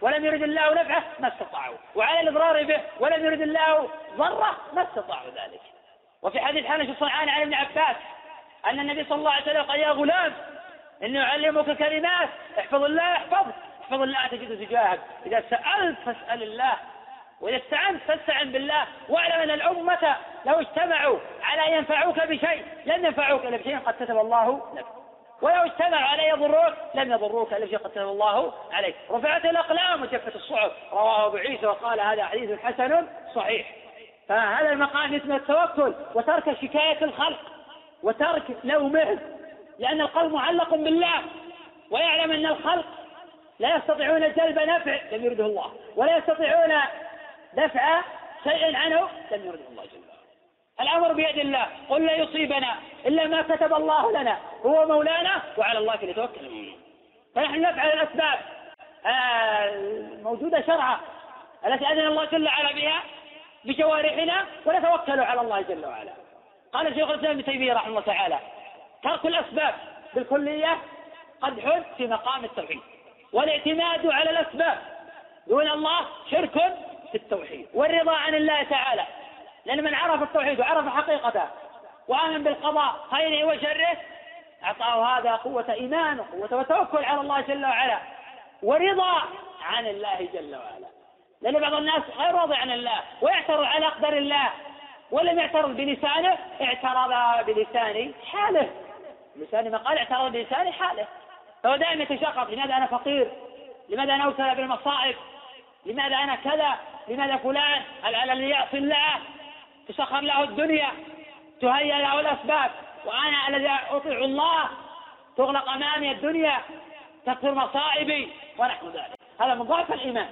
Speaker 3: ولم يرد الله نفعه ما استطاعوا. وعلى الإضرار به ولم يرد الله ضره ما استطاعوا ذلك. وفي حديث حنش الصنعاني عن ابن عباس أن النبي صلى الله عليه وسلم قال يا غلام إني أعلمك كلمات احفظ الله يحفظك احفظ الله تجد تجاهك. إذا سألت فاسأل الله وإذا استعنت فاستعن بالله. واعلم أن الأمة لو اجتمعوا على أن ينفعوك بشيء لن ينفعوك إلا بشيء قد كتب الله لك. ولو اجتمعوا على يضروك لم يضروك إلا بشيء قد كتب الله عليك. رفعت الأقلام وجفت الصحف. رواه أبو عيسى وقال هذا حديث حسن صحيح. فهذا المقام اسمه التوكل وترك شكاية الخلق وترك لومهم لأن القلب معلق بالله. ويعلم أن الخلق لا يستطيعون جلب نفع لم يرده الله ولا يستطيعون دفع شيء عنه لم يرده الله جل الأمر بيد الله قل لا يصيبنا إلا ما كتب الله لنا هو مولانا وعلى الله فليتوكل. المؤمنون فنحن نفعل الأسباب. الموجوده شرعا. التي أذن الله جل وعلا بها بجوارحنا ونتوكل على الله جل وعلا. قال شيخ الإسلام ابن تيمية رحمه الله تعالى ترك الأسباب بالكلية قدح في مقام التوحيد والاعتماد على الأسباب دون الله شرك في التوحيد والرضا عن الله تعالى. لأن من عرف التوحيد وعرف حقيقته وآمن بالقضاء خيره وشره أعطاه هذا قوة إيمان وقوة وتوكل على الله جل وعلا ورضا عن الله جل وعلا. لأن بعض الناس غير راضي عن الله ويعترض على أقدار الله ولم يعترض بلسانه اعترض بلسان حاله. لسان ما قال اعترض بلسان حاله. فهو دائما يتشقق لماذا أنا فقير؟ لماذا أنا أبتلى بالمصائب؟ لماذا أنا كذا؟ لماذا فلان؟ الذي يعصي الله؟ تسخر له الدنيا تهيأ له الأسباب وأنا الذي أطيع الله تغلق أمامي الدنيا تكثر مصائبي ونحو ذلك. هذا من ضعف الإيمان.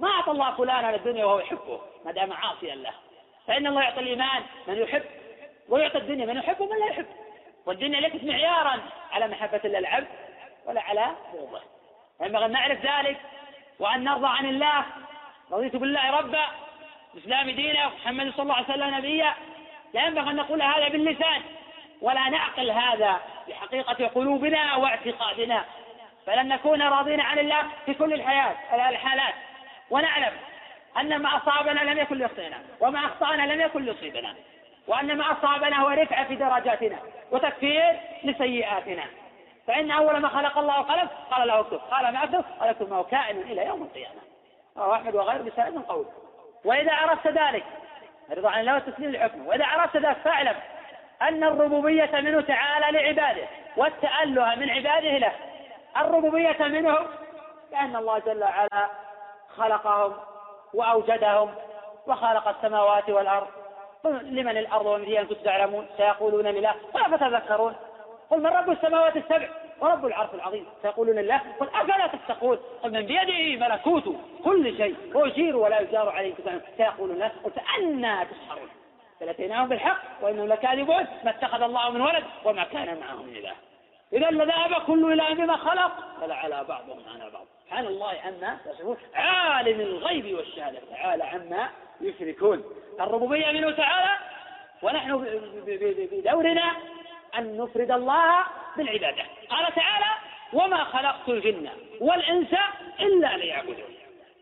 Speaker 3: ما أعطى الله فلانا الدنيا وهو يحبه ما دام عاصيا له. فإن الله يعطي الإيمان من يحب ويعطي الدنيا من يحب ومن لا يحب. والدنيا ليست معيارا على محبة الله العبد ولا على بغضه ينبغي أن نعرف ذلك وأن نرضى عن الله رضيت بالله ربا الإسلام دينا محمد صلى الله عليه وسلم نبيا. لا ينبغي أن نقول هذا باللسان ولا نعقل هذا بحقيقة قلوبنا واعتقادنا فلن نكون راضين عن الله في كل الحياة الحالات. ونعلم أن ما أصابنا لم يكن ليخطئنا وما أخطأنا لم يكن ليصيبنا وأن ما أصابنا هو رفعة في درجاتنا وتكفير لسيئاتنا. فإن أول ما خلق الله القلم قال له اكتب قال ما أكتب قال اكتب ما هو كائن إلى يوم القيامة. رواه أحمد وغيره بسند قول وإذا عرفت ذلك الرضا عن الله والتسليم لحكمه. وإذا عرفت ذلك فاعلم أن الربوبية منه تعالى لعباده والتأله من عباده له. الربوبية منه لأن الله جل وعلا خلقهم وأوجدهم وخلق السماوات والأرض. لمن الأرض ومن فيها كنتم تعلمون سيقولون لله. ولا فتذكرون قل من رب السماوات السبع؟ ورب العرش العظيم. سيقولون الله قل أفلا تتقون؟ قل من بيده ملكوت كل شيء. ويجير ولا يجار عليه سيقولون الله قل فأنا تسحرون. فلاتيناهم بالحق وإنهم لكاذبون ما اتخذ الله من ولد وما كان معه من إله. إذا لذهب كل إله بما خلق. فلعلى بعضهم على بعض. سبحان الله عما يصفون. عالم الغيب والشهادة. تعالى عما يشركون. الربوبية منه تعالى. ونحن بدورنا أن نفرد الله بالعبادة. قال تعالى وما خلقت الجن والإنس إلا ليعبدون.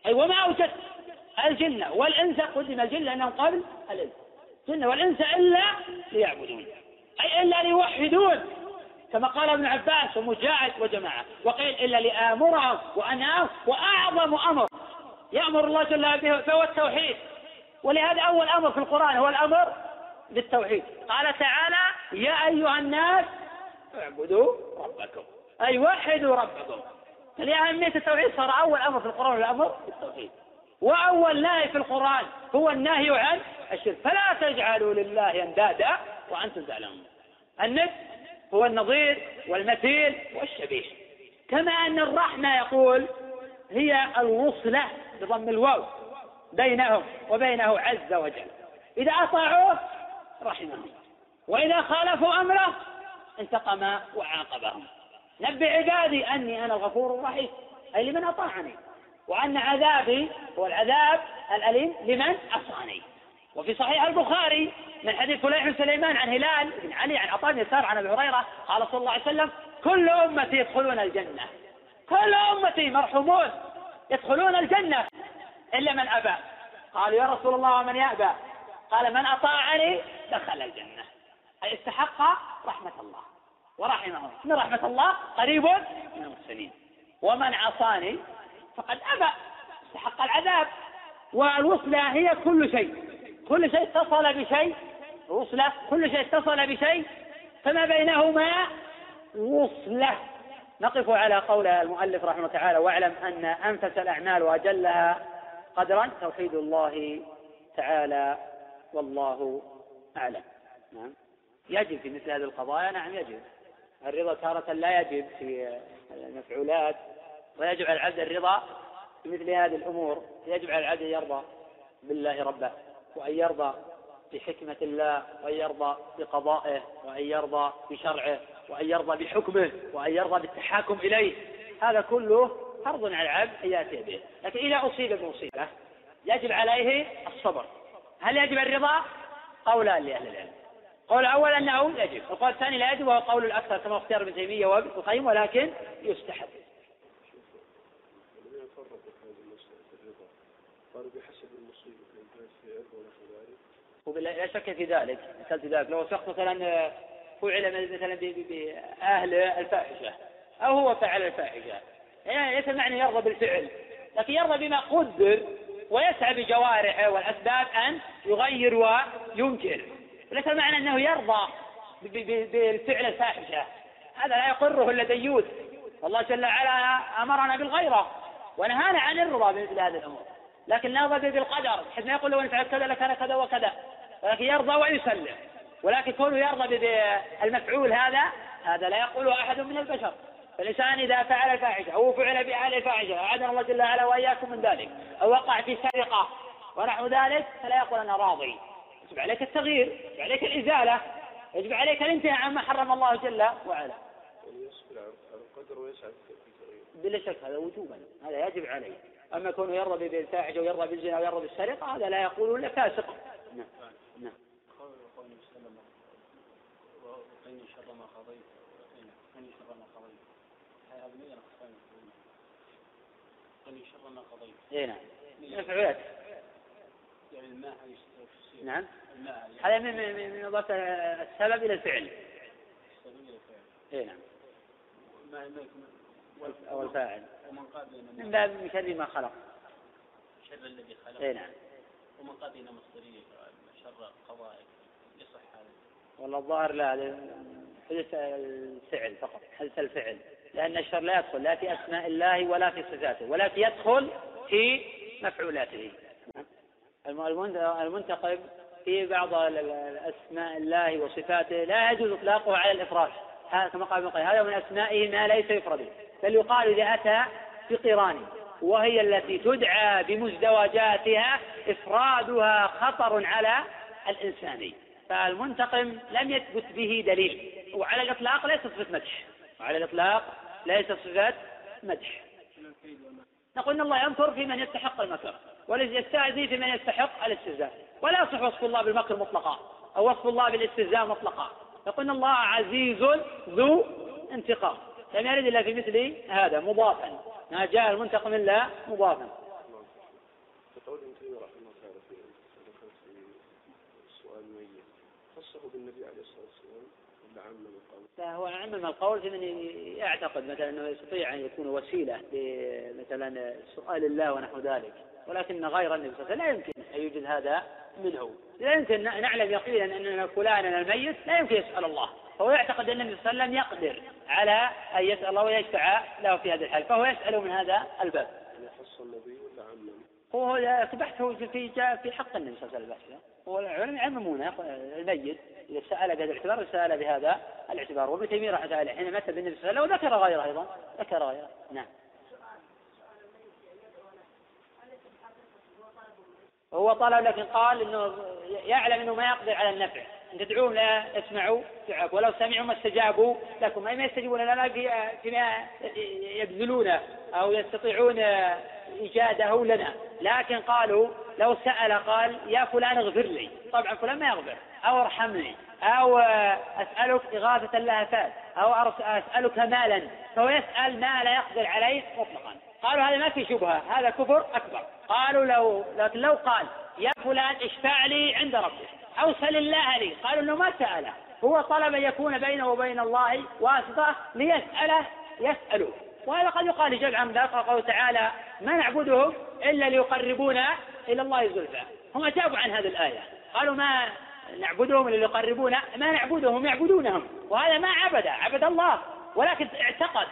Speaker 3: أي وما أوجدت الجن والإنس قدم الجن لأنهم قبل الإنس. الجن والإنس إلا ليعبدون. أي إلا ليوحدون. كما قال ابن عباس ومجاهد وجماعة. وقيل إلا لآمرهم وأنا وأعظم أمر. يأمر الله جل وعلا فهو التوحيد. ولهذا أول أمر في القرآن هو الأمر بالتوحيد. قال تعالى يا أيها الناس اعبدوا ربكم. أي وحدوا ربكم. لأهمية التوحيد صار أول أمر في القرآن الأمر بالتوحيد. وأول نهي في القرآن هو النهي عن الشرك. فلا تجعلوا لله أندادا وأنتم تعلمون. الند هو النظير والمثيل والشبيه. كما أن الرحمة يقول هي الوصلة بضم الواو بينهم وبينه عز وجل. إذا أطاعوه رحمهم وإذا خالفوا أمره انتقم وعاقبهم. نبئ عبادي أني أنا الغفور الرحيم أي لمن أطاعني. وأن عذابي هو العذاب الأليم لمن عصاني وفي صحيح البخاري من حديث فليح سليمان عن هلال بن علي عن بن يسار عن أبي هريرة قال صلى الله عليه وسلم كل أمتي يدخلون الجنة. كل أمتي مرحومون يدخلون الجنة إلا من أبى. قالوا يا رسول الله ومن يأبى؟ قال من أطاعني دخل الجنة. أي استحق رحمة الله. ورحمه من رحمة الله؟ قريب من المحسنين ومن عصاني؟ فقد أبى. استحق العذاب. والوصلة هي كل شيء. كل شيء اتصل بشيء. وصلة. كل شيء اتصل بشيء. فما بينهما؟ وصلة. نقف على قول المؤلف رحمه الله تعالى واعلم أن أنفس الأعمال وأجلها قدرا. توحيد الله تعالى. والله أعلم. نعم. يجب في مثل هذه القضايا نعم يجب. الرضا تارة لا يجب في المفعولات ويجب على العبد الرضا في مثل هذه الأمور يجب على العبد أن يرضى بالله ربه وأن يرضى بحكمة الله وأن يرضى بقضائه وأن يرضى بشرعه وأن يرضى بحكمه وأن يرضى بالتحاكم إليه. هذا كله فرض على العبد أن يأتي به. لكن إذا أصيب بمصيبة يجب عليه الصبر. هل يجب الرضا؟ قولان لأهل العلم. قول الأول أنه يجب القول الثاني لا يجب وهو قول الأكثر كما اختار ابن تيمية وابن القيم ولكن يستحب. قالوا بحسب المصيبة لا شك في ذلك مثال في ذلك. لو شخص مثلا فعل مثلا بأهل الفاحشة أو هو فعل الفاحشة يعني ليس معنى يرضى بالفعل لكن يرضى بما قدر ويسعى بجوارحه والأسباب أن يغير وينكر. وليس معنى أنه يرضى بالفعل الفاحشة. هذا لا يقره إلا ديوث. والله جل وعلا أمرنا بالغيرة ونهانا عن الرضا بمثل هذه الأمور. لكن نرضى بالقدر. بحيث ما يقول لو نفعل كذا لكان كذا وكذا. ولكن يرضى ويسلم. ولكن كونه يرضى بالمفعول هذا هذا لا يقوله أحد من البشر. فالإنسان إذا فعل الفاحشة أو فعل بأهل الفاحشة أعاذنا الله جل وعلا وإياكم من ذلك أو وقع في سرقة ونحو ذلك فلا يقول أنا راضي. يجب عليك التغيير يجب عليك الإزالة يجب عليك الانتهاء عما حرم الله جل وعلا. بلا شك هذا وجوبا هذا يجب عليه أما كونه يرضى بالفاحشة ويرضى بالزنا ويرضى بالسرقة هذا لا يقول إلا فاسق. نعم نعم. شر ما قضيت شر ما قضيت شر ما قضيت اي نعم. مفعولات يعني الماء نعم. هذا من من إضافة السبب إلى الفعل. السبب إلى الفعل. اي نعم. أو الفاعل. من باب شر ما خلق. شر الذي خلق. اي نعم. ومن قبل مصدريه شر قضائك يصح هذا. والله الظاهر لا حدث الفعل فقط حدث الفعل. لأن الشر لا يدخل لا في أسماء الله ولا في صفاته ولكن يدخل في مفعولاته. المنتقب في بعض أسماء الله وصفاته لا يجوز إطلاقه على الإفراد كما قال ابن هذا من أسمائه ما ليس يفرد بل يقال إذا أتى بقران وهي التي تدعى بمزدوجاتها إفرادها خطر على الإنسان. فالمنتقم لم يثبت به دليل. وعلى الإطلاق ليس صفة مدح. وعلى الإطلاق ليس صفة مدح. نقول إن الله ينكر في من يستحق المكر. ويستأذي في من يستحق الاستهزاء. ولا يصح وصف الله بالمكر مطلقا أو وصف الله بالاستهزاء مطلقا. نقول إن الله عزيز ذو انتقام. لم يرد إلا في مثل هذا مضافا. ما جاء المنتقم إلا مضافا. بالنبي عليه الصلاة والسلام ولا عمم القول؟ لا هو عمم القول في من يعتقد مثلا أنه يستطيع أن يكون وسيلة مثلا سؤال الله ونحو ذلك. ولكن غير النبي صلى الله عليه وسلم لا يمكن أن يوجد هذا منه. لا يمكن نعلم يقينا أن فلانا الميت لا يمكن يسأل الله. فهو يعتقد أن النبي صلى الله عليه وسلم يقدر على أن يسأل الله ويشفع له في هذه الحال فهو يسأله من هذا الباب. النبي ولا عمم؟ هو بحثه في في حق النبي صلى الله عليه وسلم. هو العلماء يعممونه الميت. إذا سأل بهذا الاعتبار سأل بهذا الاعتبار. وابن تيمية رحمه الله حين مات بالنبي صلى الله عليه وسلم وذكر غيره أيضا. ذكر غيره. نعم. هو طلب لكن قال إنه يعلم إنه ما يقدر على النفع. أن تدعوهم لا يسمعوا دعاءكم ولو سمعوا ما استجابوا لكم. ما يستجيبون لنا فيما يبذلونه أو يستطيعون إيجاده لنا. لكن قالوا لو سأل قال يا فلان اغفر لي. طبعا فلان ما يغفر. أو ارحمني. أو أسألك إغاثة اللهفات أو أسألك مالا. فهو يسأل ما لا يقدر عليه مطلقا. قالوا هذا ما في شبهة. هذا كفر أكبر. قالوا لو لكن لو قال يا فلان اشفع لي عند ربك أو سل الله لي. قالوا أنه ما سأله. هو طلب أن يكون بينه وبين الله واسطة ليسأله يسأله. وهذا قد يقال لجمع من ذلك قوله تعالى ما نعبدهم إلا ليقربونا إلى الله زلفى. هم أجابوا عن هذه الآية. قالوا ما نعبدهم إلا ليقربونا. ما نعبدهم يعبدونهم. وهذا ما عبد عبد الله. ولكن اعتقد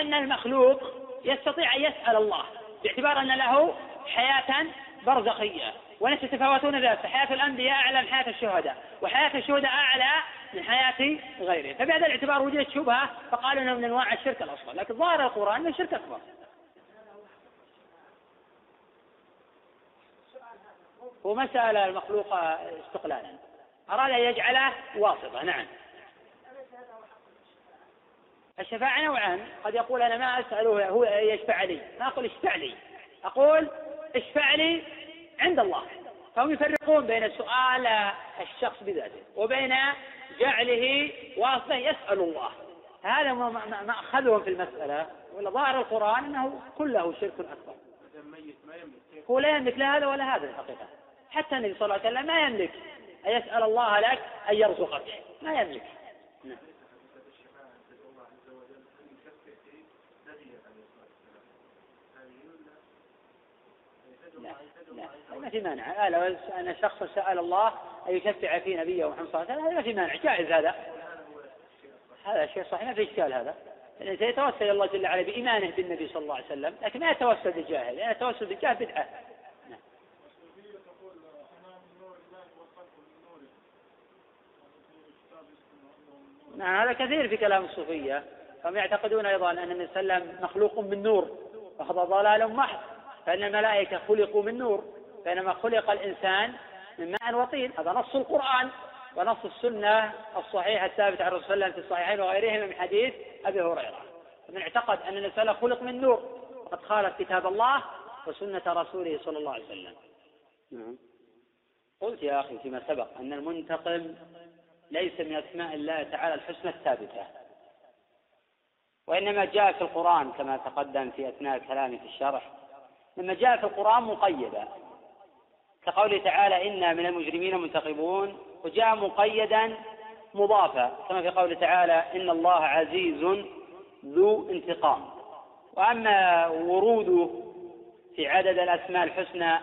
Speaker 3: أن المخلوق يستطيع أن يسأل الله باعتبار أن له حياة برزخية وناس يتفاوتون ذلك حياة الأنبياء أعلى من حياة الشهداء وحياة الشهداء أعلى من حياة غيرهم. فبهذا الاعتبار وجدت شبهة فقالوا أنه من أنواع الشرك الأصغر لكن ظاهر القرآن أنه شرك أكبر. ومسأل المخلوق استقلالا. أراد أن يجعله واسطة نعم. الشفاعة نوعان. قد يقول أنا ما أسأله هو يشفع لي. ما أقول اشفع لي. أقول اشفع لي عند الله. فهم يفرقون بين سؤال الشخص بذاته وبين جعله واسطة يسأل الله. هذا مأخذهم في المسألة. ولا ظاهر القرآن أنه كله شرك أكبر. هو لا يملك لا هذا ولا هذا الحقيقة. حتى النبي صلى الله عليه وسلم ما يملك. أن يسأل الله لك أن يرزقك. ما يملك. نعم. لا لا ما في مانع. لو أن شخص سأل الله أن يشفع في نبيه محمد صلى الله عليه وسلم هذا ما في مانع. جائز هذا. هذا شيء صحيح ما في إشكال هذا. الإنسان يتوسل الله جل وعلا بإيمانه بالنبي صلى الله عليه وسلم لكن ما يتوسل بالجاهل. لأن التوسل بالجاهل بدعة. نعم. نعم هذا كثير في كلام الصوفية. هم يعتقدون أيضا أن النبي صلى الله عليه وسلم مخلوق من نور وهذا ضلال محض. فإن الملائكة خلقوا من نور. بينما خلق الإنسان من ماء وطين. هذا نص القرآن ونص السنة الصحيحة الثابتة عن الرسول صلى الله عليه وسلم في الصحيحين وغيرهما من حديث أبي هريرة. فمن اعتقد أن الإنسان خلق من نور وقد خالف كتاب الله وسنة رسوله صلى الله عليه وسلم. نعم. قلت يا أخي فيما سبق أن المنتقم ليس من أسماء الله تعالى الحسنى الثابتة. وإنما جاء في القرآن كما تقدم في أثناء كلامي في الشرح. لما جاء في القرآن مقيدا كقوله تعالى إنا من المجرمين منتقمون وجاء مقيدا مضافا كما في قوله تعالى إن الله عزيز ذو انتقام. وأما وروده في عدد الأسماء الحسنى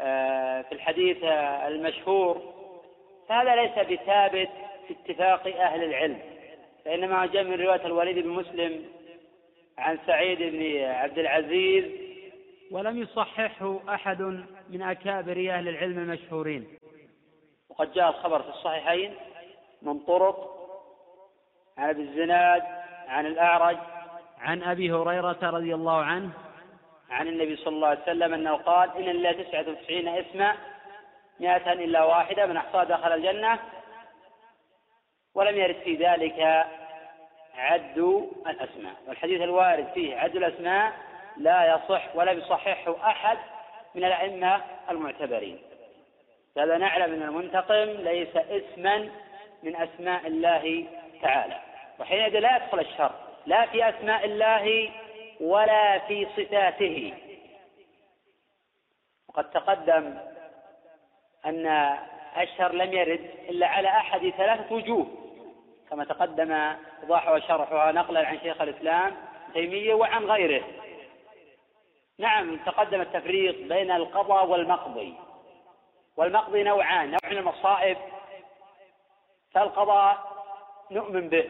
Speaker 3: آه، في الحديث المشهور فهذا ليس بثابت في اتفاق أهل العلم فإنما جاء من رواية الوليد بن مسلم عن سعيد بن عبد العزيز
Speaker 4: ولم يصححه أحد من أكابر أهل العلم المشهورين.
Speaker 3: وقد جاء الخبر في الصحيحين من طرق عن أبي الزناد عن الأعرج
Speaker 4: عن أبي هريرة رضي الله عنه.
Speaker 3: عن النبي صلى الله عليه وسلم أنه قال إن لله تسعة وتسعين اسما مئة إلا واحدة من أحصاها دخل الجنة ولم يرد في ذلك عد الأسماء. والحديث الوارد فيه عد الأسماء لا يصح ولم يصححه أحد من الأئمة المعتبرين. هذا نعلم أن المنتقم ليس اسما من أسماء الله تعالى. وحينئذ لا يدخل الشر لا في أسماء الله ولا في صفاته. وقد تقدم أن الشر لم يرد إلا على أحد ثلاثة وجوه كما تقدم إيضاحها وشرحها نقلا عن شيخ الإسلام تيمية وعن غيره. نعم تقدم التفريق بين القضاء والمقضي. والمقضي نوعان نوع من المصائب فالقضاء نؤمن به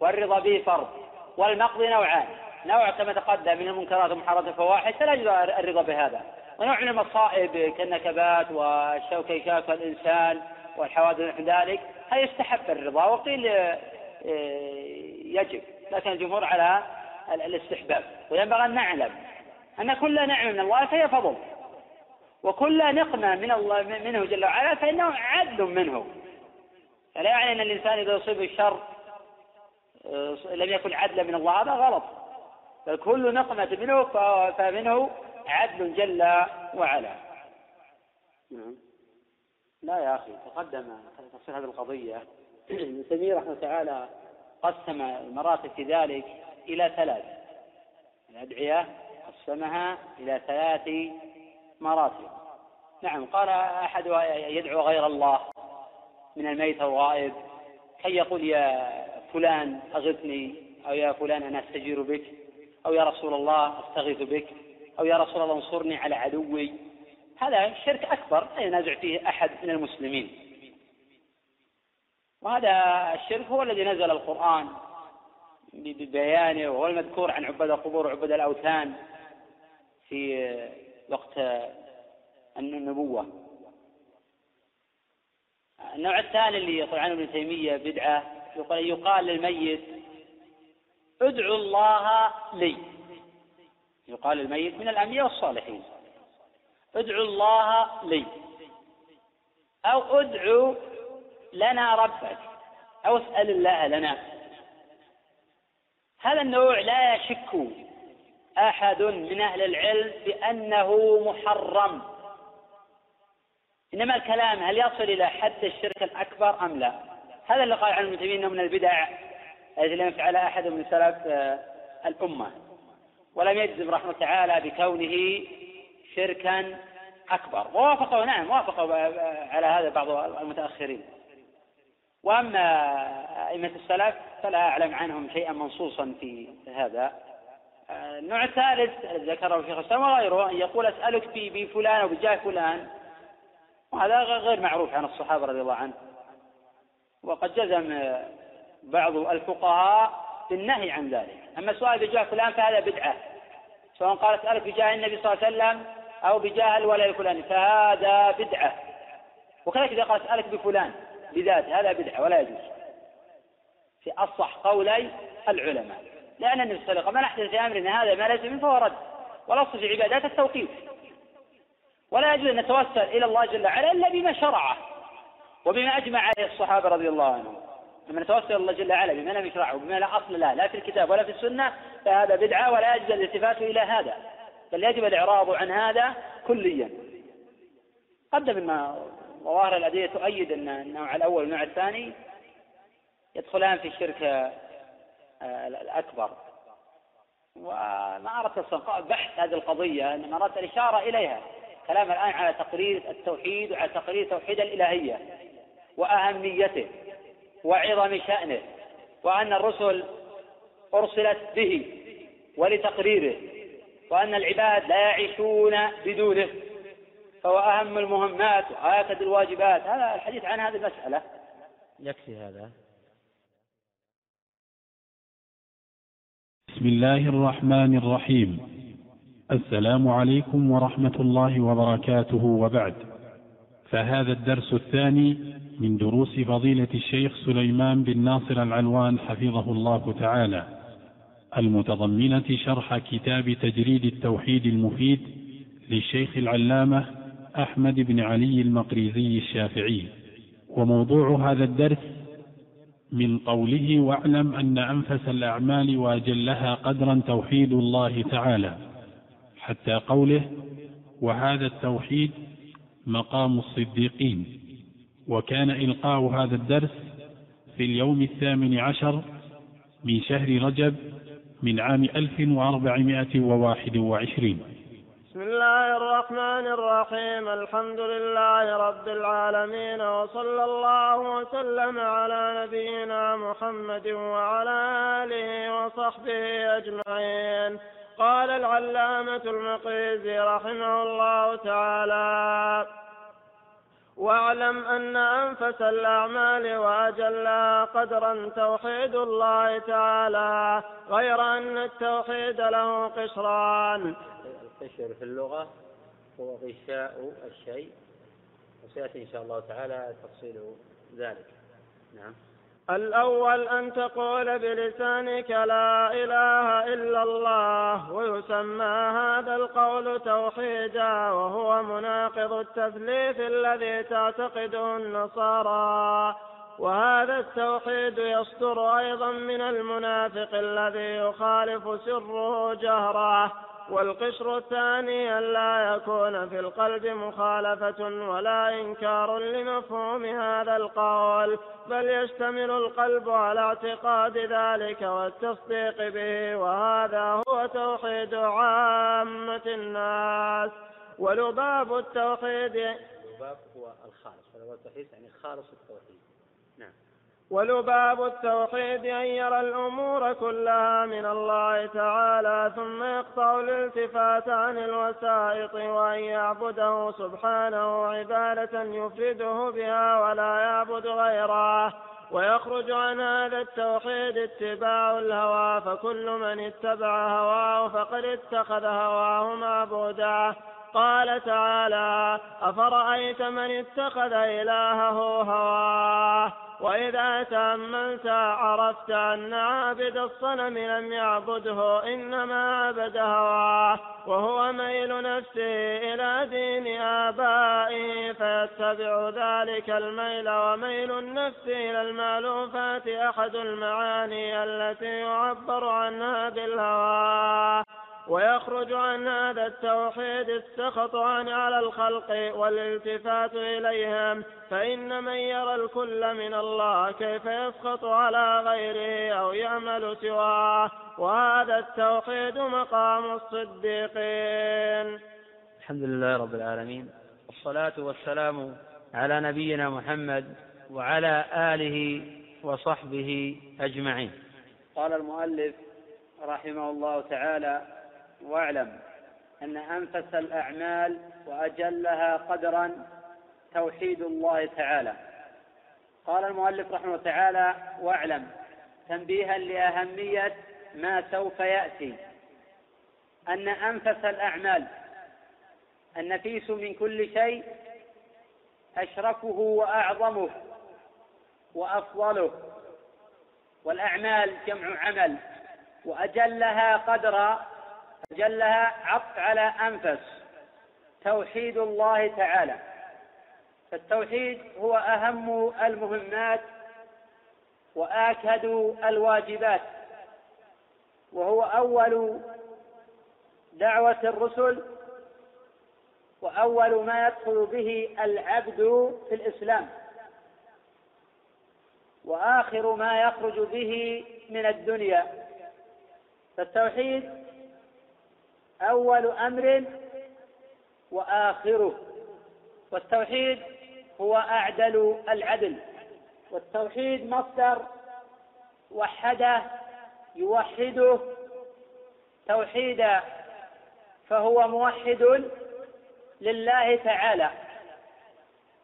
Speaker 3: والرضا به فرض. والمقضي نوعان نوع كما تقدم من المنكرات ومحرمات الفواحش فلا يجوز الرضا بهذا. ونوع من المصائب كالنكبات والشوك يشاك الإنسان والحوادث نحو ذلك هذا يستحب الرضا؟ وقيل آه، يجب. لكن الجمهور على الاستحباب. وينبغي أن نعلم أن كل نعمة من الله فهي فضل. وكل نقمة من الله منه جل وعلا فإنه عدل منه. فلا يعني أن الإنسان إذا أصيب الشر آه، لم يكن عدلا من الله هذا غلط. بل كل نقمة منه فمنه عدل جل وعلا. نعم. لا يا أخي تقدم تفصيل هذه القضية. ابن تيمية رحمه تعالى قسم المراتب في ذلك إلى ثلاث. الأدعية قسمها إلى ثلاث مراتب. نعم قال أحدها يدعو غير الله من الميت أو غائب كي يقول يا فلان أغثني أو يا فلان أنا أستجير بك أو يا رسول الله أستغيث بك أو يا رسول الله انصرني على عدوي. هذا شرك أكبر لا ينازع فيه أحد من المسلمين. وهذا الشرك هو الذي نزل القرآن ببيانه وهو المذكور عن عباد القبور وعباد الأوثان. في وقت النبوة. النوع الثاني اللي يقول عنه ابن تيمية بدعة يقال, يقال للميت ادعو الله لي. يقال للميت من الأنبياء والصالحين ادعو الله لي. أو ادعو لنا ربك أو اسأل الله لنا. هذا النوع لا يشك أحد من أهل العلم بأنه محرم. إنما الكلام هل يصل إلى حد الشرك الأكبر أم لا؟ هذا اللي قال عن المسلمين من البدع التي لم يفعلها أحد من سلف آه، الأمة. ولم يجزم رحمه تعالى بكونه شركا أكبر. ووافقوا نعم وافقوا على هذا بعض المتأخرين. وأما أئمة السلف فلا أعلم عنهم شيئا منصوصا في هذا. النوع الثالث الذي ذكره الشيخ الإسلام وغيره أن يقول أسألك بفلان أو بجاه فلان. وهذا غير معروف عن الصحابة رضي الله عنهم. وقد جزم بعض الفقهاء بالنهي عن ذلك. أما السؤال بجاه فلان فهذا بدعة. سواء قال أسألك بجاه النبي صلى الله عليه وسلم أو بجاه الولي الفلاني فهذا بدعة. وكذلك إذا قال أسألك بفلان بذاته هذا بدعة ولا يجوز. في أصح قولي العلماء. لأن النبي صلى الله عليه وسلم من أحدث في أمرنا هذا ما ليس منه فهو رد. والأصل في عبادات التوقيف ولا يجوز أن نتوسل إلى الله جل وعلا إلا بما شرعه وبما أجمع عليه الصحابة رضي الله عنهم. لما نتوسل إلى الله جل وعلا بما لم يشرعه وبما لا أصل له لا في الكتاب ولا في السنة فهذا بدعة ولا يجوز الالتفات إلى هذا. بل يجب الإعراض عن هذا كليا. قدم أن ظواهر الأدلة تؤيد أن النوع الأول والنوع الثاني يدخلان في الشرك الأكبر. وما أردت بحث هذه القضية إنما أردت الإشارة إليها. كلام الآن على تقرير التوحيد وعلى تقرير توحيد الإلهية وأهميته وعظم شأنه وأن الرسل أرسلت به ولتقريره وأن العباد لا يعيشون بدونه فهو أهم المهمات وآكد الواجبات. هذا الحديث عن هذه المسألة.
Speaker 4: يكفي هذا.
Speaker 1: بسم الله الرحمن الرحيم. السلام عليكم ورحمة الله وبركاته. وبعد فهذا الدرس الثاني من دروس فضيلة الشيخ سليمان بن ناصر العلوان حفظه الله تعالى. المتضمنة شرح كتاب تجريد التوحيد المفيد للشيخ العلامة أحمد بن علي المقريزي الشافعي. وموضوع هذا الدرس من قوله واعلم أن أنفس الأعمال وأجلها قدرا توحيد الله تعالى حتى قوله وهذا التوحيد مقام الصديقين وكان إلقاء هذا الدرس في اليوم الثامن عشر من شهر رجب من عام ألف وأربعمائة وواحد وعشرين.
Speaker 2: بسم الله الرحمن الرحيم. الحمد لله رب العالمين وصلى الله وسلم على نبينا محمد وعلى آله وصحبه أجمعين. قال العلامة المقريزي رحمه الله تعالى واعلم أن أنفس الأعمال وأجلها قدرا توحيد الله تعالى غير أن التوحيد له قشران.
Speaker 3: القشر في اللغة هو غشاء الشيء. وسيأتي إن شاء الله تعالى تفصيل ذلك. نعم.
Speaker 2: الأول أن تقول بلسانك لا إله إلا الله ويسمى هذا القول توحيدا وهو مناقض التثليث الذي تعتقده النصارى. وهذا التوحيد يصدر أيضا من المنافق الذي يخالف سره جهره. والقشر الثاني أن لا يكون في القلب مخالفة ولا إنكار لمفهوم هذا القول بل يشتمل القلب على اعتقاد ذلك والتصديق به وهذا هو توحيد عامة الناس. ولباب التوحيد
Speaker 5: اللباب هو الخالص ولباب التوحيد يعني خالص التوحيد. نعم.
Speaker 2: ولباب التوحيد أن يرى الأمور كلها من الله تعالى ثم يقطع الالتفات عن الوسائط وأن يعبده سبحانه عبادة يفرده بها ولا يعبد غيره. ويخرج عن هذا التوحيد اتباع الهوى فكل من اتبع هواه فقد اتخذ هواه معبودا قال تعالى أفرأيت من اتخذ إلهه هواه؟ وإذا تأملت عرفت أن عابد الصنم لم يعبده إنما عبد هواه وهو ميل نفسه إلى دين آبائه فيتبع ذلك الميل وميل النفس إلى المألوفات أحد المعاني التي يعبر عنها بالهوى. ويخرج عن هذا التوحيد السخط عن على الخلق والالتفات إليهم فإن من يرى الكل من الله كيف يسخط على غيره أو يعمل سواه وهذا التوحيد مقام الصديقين.
Speaker 4: الحمد لله رب العالمين والصلاة والسلام على نبينا محمد وعلى آله وصحبه أجمعين.
Speaker 3: قال المؤلف رحمه الله تعالى واعلم أن أنفس الأعمال وأجلها قدرا توحيد الله تعالى. قال المؤلف رحمه الله تعالى واعلم تنبيها لأهمية ما سوف يأتي. أن أنفس الأعمال النفيس من كل شيء أشرفه وأعظمه وأفضله. والأعمال جمع عمل وأجلها قدرا أجلها عطف على أنفس. توحيد الله تعالى. فالتوحيد هو أهم المهمات وآكد الواجبات. وهو أول دعوة الرسل وأول ما يدخل به العبد في الإسلام. وآخر ما يخرج به من الدنيا. فالتوحيد أول أمر وآخره والتوحيد هو أعدل العدل. والتوحيد مصدر وحده يوحده توحيدا فهو موحد لله تعالى.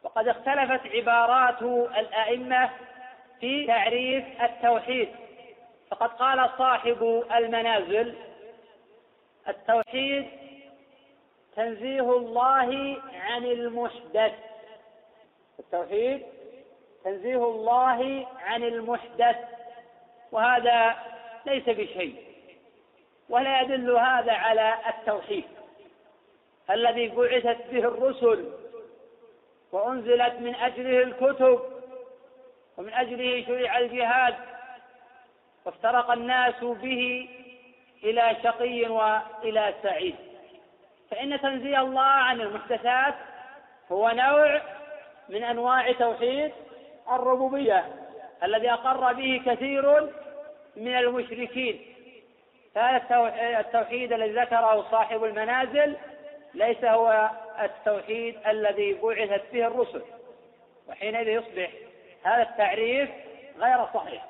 Speaker 3: وقد اختلفت عبارات الأئمة في تعريف التوحيد. فقد قال صاحب المنازل التوحيد تنزيه الله عن المحدث. التوحيد تنزيه الله عن المحدث وهذا ليس بشيء ولا يدل هذا على التوحيد. الذي بعثت به الرسل وأنزلت من أجله الكتب ومن أجله شرع الجهاد وافترق الناس به إلى شقي وإلى سعيد. فإن تنزيه الله عن المحدثات هو نوع من أنواع توحيد الربوبية الذي أقر به كثير من المشركين. فهذا التوحيد الذي ذكره صاحب المنازل ليس هو التوحيد الذي بعثت به الرسل وحينئذ يصبح هذا التعريف غير صحيح.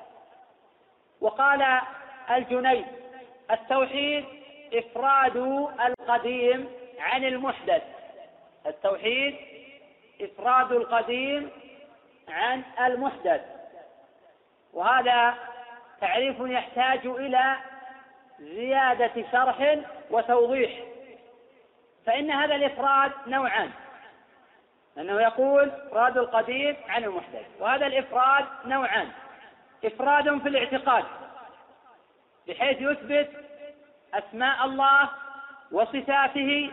Speaker 3: وقال الجنيد التوحيد إفراد القديم عن المحدث. التوحيد إفراد القديم عن المحدث. وهذا تعريف يحتاج إلى زيادة شرح وتوضيح. فإن هذا الإفراد نوعان. أنه يقول إفراد القديم عن المحدث. وهذا الإفراد نوعان. إفراد في الاعتقاد. بحيث يثبت أسماء الله وصفاته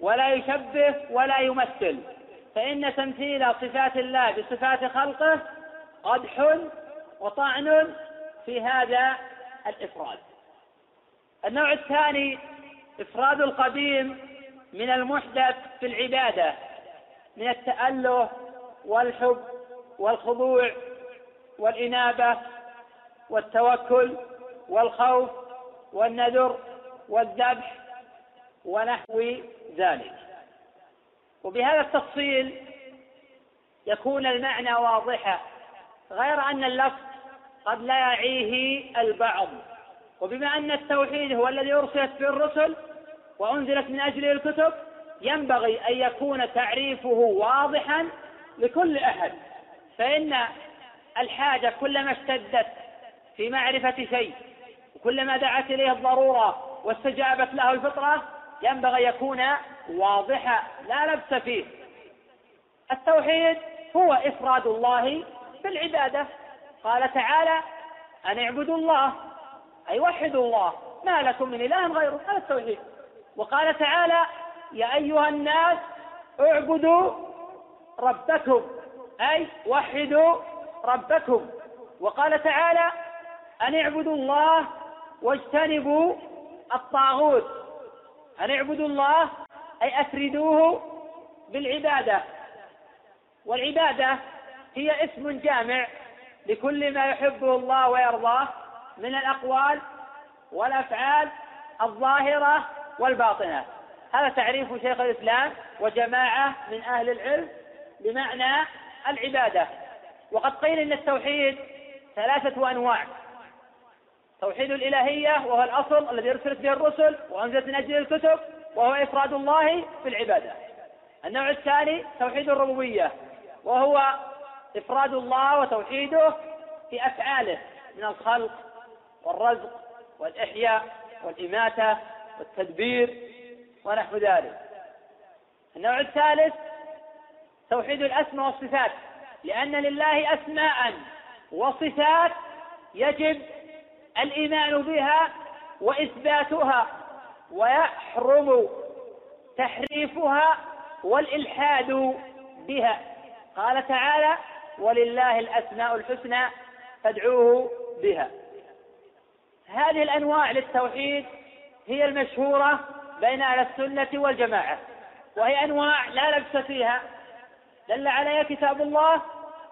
Speaker 3: ولا يشبه ولا يمثل. فإن تمثيل صفات الله بصفات خلقه قدح وطعن في هذا الإفراد. النوع الثاني إفراد القديم من المحدث في العبادة من التأله والحب والخضوع والإنابة والتوكل والخوف والنذر والذبح ونحو ذلك. وبهذا التفصيل يكون المعنى واضحا غير أن اللفظ قد لا يعيه البعض. وبما أن التوحيد هو الذي أرسلت به الرسل وأنزلت من أجله الكتب ينبغي أن يكون تعريفه واضحا لكل أحد. فإن الحاجة كلما اشتدت في معرفة شيء وكلما دعت إليه الضرورة واستجابت له الفطرة ينبغي يكون واضحا لا لبس فيه. التوحيد هو إفراد الله بالعبادة. قال تعالى أن اعبدوا الله أي وحدوا الله ما لكم من إله غيره. هذا التوحيد. وقال تعالى يا أيها الناس اعبدوا ربكم أي وحدوا ربكم. وقال تعالى أن اعبدوا الله واجتنبوا الطاغوت. أن اعبدوا الله؟ أي أفردوه بالعبادة. والعبادة هي اسم جامع لكل ما يحبه الله ويرضاه من الأقوال والأفعال الظاهرة والباطنة. هذا تعريف شيخ الإسلام وجماعة من أهل العلم بمعنى العبادة. وقد قيل إن التوحيد ثلاثة أنواع. توحيد الإلهية وهو الأصل الذي أرسلت به الرسل وأنزلت من أجل الكتب وهو إفراد الله في العبادة. النوع الثاني توحيد الربوبية وهو إفراد الله وتوحيده في أفعاله من الخلق والرزق والإحياء والإماتة والتدبير ونحو ذلك. النوع الثالث توحيد الأسماء والصفات لأن لله أسماء وصفات يجب الإيمان بها وإثباتها ويحرم تحريفها والإلحاد بها. قال تعالى ولله الأسماء الحسنى فادعوه بها. هذه الأنواع للتوحيد هي المشهورة بين أهل السنة والجماعة وهي أنواع لا لبس فيها دل عليها كتاب الله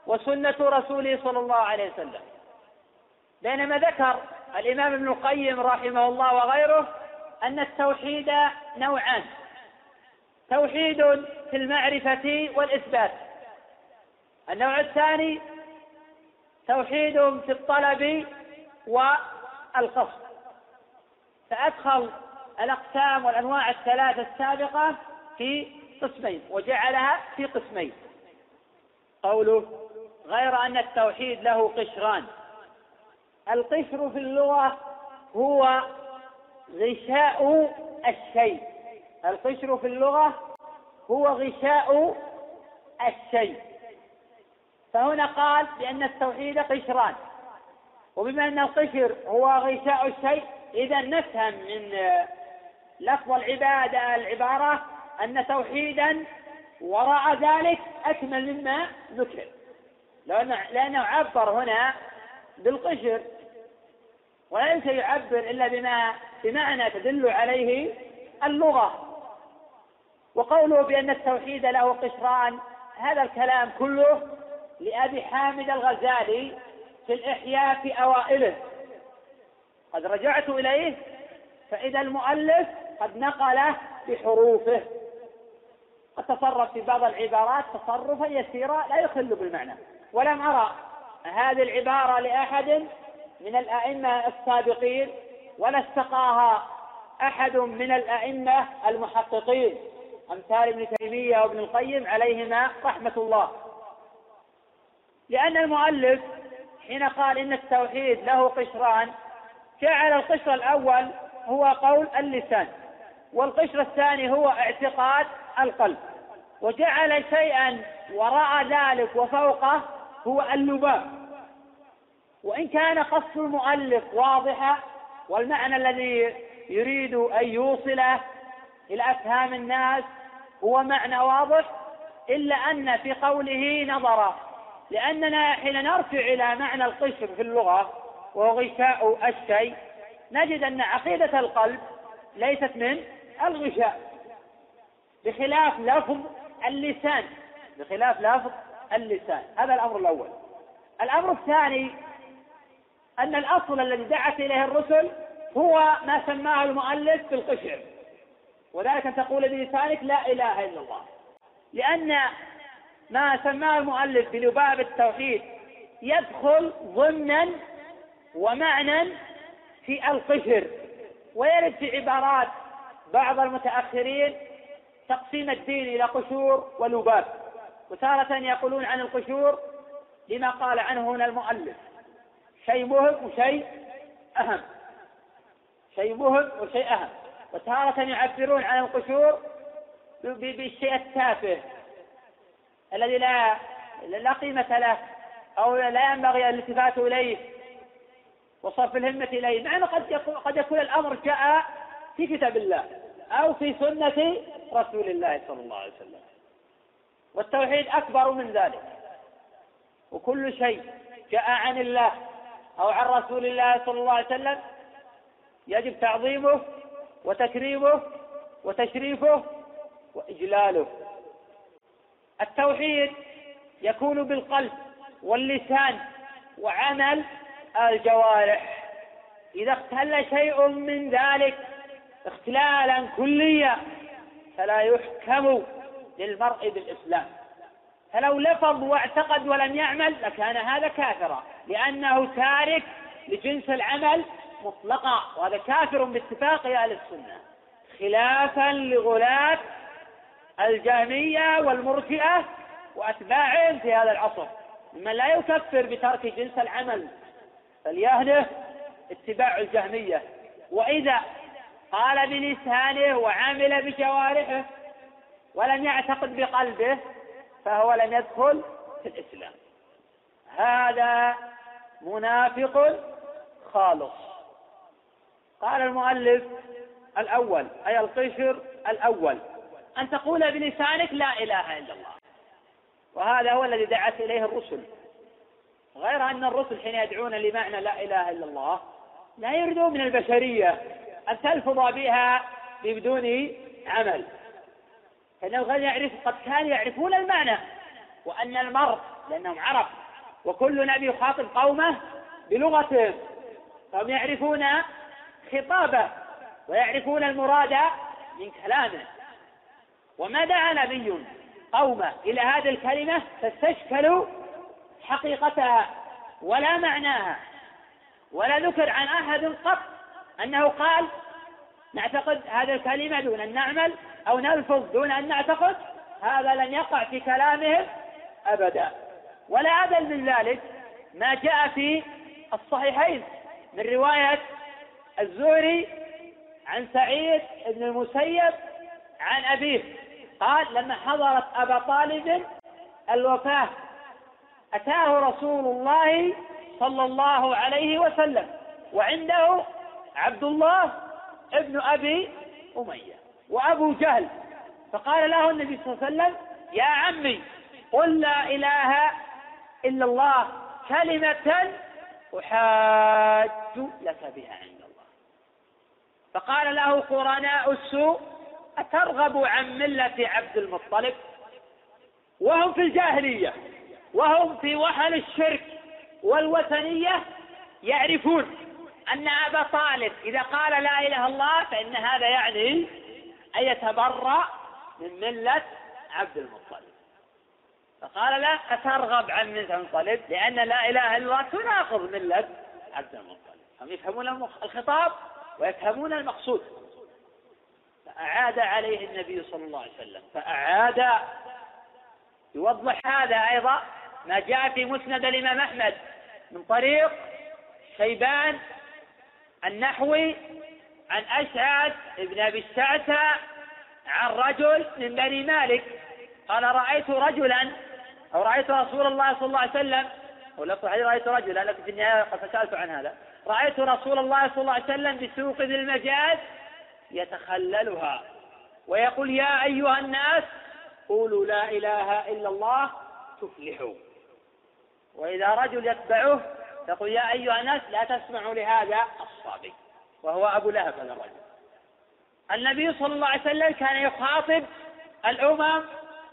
Speaker 3: وسنة رسوله صلى الله عليه وسلم. بينما ذكر الإمام ابن القيم رحمه الله وغيره أن التوحيد نوعان. توحيد في المعرفة والإثبات. النوع الثاني توحيد في الطلب والقصد. فأدخل الأقسام والأنواع الثلاثة السابقة في قسمين وجعلها في قسمين. قوله غير أن التوحيد له قشران. القشر في اللغة هو غشاء الشيء. القشر في اللغة هو غشاء الشيء. فهنا قال بأن التوحيد قشران. وبما أن القشر هو غشاء الشيء إذا نفهم من لفظ العبادة العبارة أن توحيدا وراء ذلك أكمل مما ذكر. لأنه عبر هنا بالقشر. وليس يعبر إلا بما بمعنى تدل عليه اللغة. وقوله بأن التوحيد له قشران هذا الكلام كله لأبي حامد الغزالي في الإحياء في أوائله. قد رجعت إليه فإذا المؤلف قد نقله بحروفه. وتصرف في بعض العبارات تصرفا يسيرا لا يخل بالمعنى. ولم أرى هذه العبارة لأحد من الأئمة السابقين ولا استقاها أحد من الأئمة المحققين. أمثال ابن تيمية وابن القيم عليهما رحمة الله. لأن المؤلف حين قال إن التوحيد له قشران جعل القشر الأول هو قول اللسان والقشر الثاني هو اعتقاد القلب. وجعل شيئا وراء ذلك وفوقه هو اللباب وإن كان قصد المؤلف واضحا والمعنى الذي يريد أن يوصله إلى أفهام الناس هو معنى واضح إلا أن في قوله نظر. لأننا حين نرجع إلى معنى القشر في اللغة وهو غشاء الشيء نجد أن عقيدة القلب ليست من الغشاء بخلاف لفظ اللسان بخلاف لفظ اللسان. هذا الأمر الأول. الأمر الثاني أن الأصل الذي دعت إليه الرسل هو ما سماه المؤلف بالقشر. وذلك أن تقول بلسانك لا إله إلا الله. لأن ما سماه المؤلف بلباب التوحيد يدخل ضمنا ومعنى في القشر ويرد في عبارات بعض المتأخرين تقسيم الدين إلى قشور ولباب. وتارة يقولون عن القشور لما قال عنه هنا المؤلف. شيء مهم وشيء أهم. شيء مهم وشيء أهم. وتارة يعبرون عن القشور بالشيء التافه الذي لا لا قيمة له أو لا ينبغي الالتفات إليه وصرف الهمة إليه مع أنه قد يكون, قد يكون الأمر جاء في كتاب الله أو في سنة رسول الله صلى الله عليه وسلم. والتوحيد أكبر من ذلك. وكل شيء جاء عن الله. أو عن رسول الله صلى الله عليه وسلم يجب تعظيمه وتكريمه وتشريفه وإجلاله. التوحيد يكون بالقلب واللسان وعمل الجوارح. إذا اختل شيء من ذلك اختلالا كليا فلا يحكم للمرء بالإسلام. فلو لفظ واعتقد ولم يعمل لكان هذا كافرا. لأنه تارك لجنس العمل مطلقا وهذا كافر باتفاق أهل السنة. خلافا لغلاة الجهمية والمرجئة وأتباعهم في هذا العصر. ممن لا يكفر بترك جنس العمل فليهله اتباع الجهمية. وإذا قال بلسانه وعمل بجوارحه ولم يعتقد بقلبه فهو لم يدخل في الإسلام. هذا منافق خالص. قال المؤلف الأول أي القشر الأول. أن تقول بلسانك لا إله إلا الله. وهذا هو الذي دعت إليه الرسل. غير أن الرسل حين يدعون لمعنى لا إله إلا الله لا يريدون من البشرية أن تلفظ بها بدون عمل. فإنه قد يعرف قد كانوا يعرفون المعنى وأن المرء لأنهم عرب وكل نبي يخاطب قومه بلغتهم فهم يعرفون خطابه ويعرفون المراد من كلامه. وما دعا نبي قومه إلى هذه الكلمة فاستشكلوا حقيقتها ولا معناها. ولا ذكر عن أحد قط أنه قال نعتقد هذه الكلمة دون أن نعمل أو نلفظ دون أن نعتقد. هذا لن يقع في كلامهم أبدا. ولا أدل من ذلك ما جاء في الصحيحين من رواية الزهري عن سعيد بن المسيب عن أبيه. قال لما حضرت أبا طالب الوفاة أتاه رسول الله صلى الله عليه وسلم وعنده عبد الله ابن أبي أمية وأبو جهل. فقال له النبي صلى الله عليه وسلم يا عمي قل لا إله إلا الله كلمة أحاج لك بها عند الله. فقال له قرناء السوء أترغب عن ملة عبد المطلب؟ وهم في الجاهلية وهم في وهن الشرك والوثنية يعرفون أن أبا طالب إذا قال لا إله إلا الله فإن هذا يعني أن يتبرأ من ملة عبد المطلب. فقال لا أترغب عن ملة المطلب لأن لا إله إلا الله تناقض ملة عبد المطلب هم يفهمون الخطاب ويفهمون المقصود. فأعاد عليه النبي صلى الله عليه وسلم. فأعاد يوضح هذا أيضا ما جاء في مسند الإمام أحمد من طريق شيبان النحوي عن أشعث ابن أبي السعسع عن رجل من بني مالك. قال رأيت رجلا أو رأيت رسول الله صلى الله عليه وسلم؟ ولفظ رأيت رجلا لكن في النهاية قد سألت عن هذا. رأيت رسول الله صلى الله عليه وسلم بسوق ذي المجاز يتخللها ويقول يا أيها الناس قولوا لا إله إلا الله تفلحوا. وإذا رجل يتبعه يقول يا أيها الناس لا تسمعوا لهذا الصابي وهو أبو لهب هذا الرجل. النبي صلى الله عليه وسلم كان يخاطب الأمم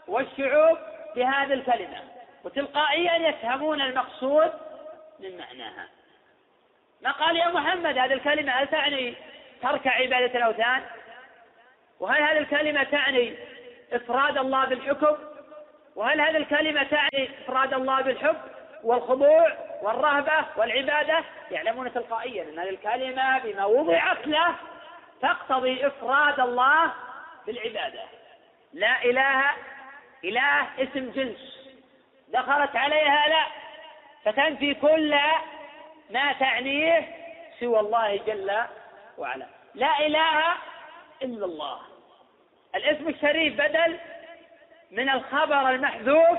Speaker 3: والشعوب بهذه الكلمة وتلقائيا يفهمون المقصود من معناها. ما قال يا محمد هذه الكلمة هل تعني ترك عبادة الأوثان؟ وهل هذه الكلمة تعني إفراد الله بالحكم؟ وهل هذه الكلمة تعني إفراد الله بالحب والخضوع والرهبة والعبادة؟ يعلمون تلقائيا أن هذه الكلمة بما وضعت له تقتضي إفراد الله بالعبادة. لا إله إله اسم جنس. دخلت عليها لا. فتنفي كل ما تعنيه سوى الله جل وعلا. لا إله إلا الله. الاسم الشريف بدل من الخبر المحذوف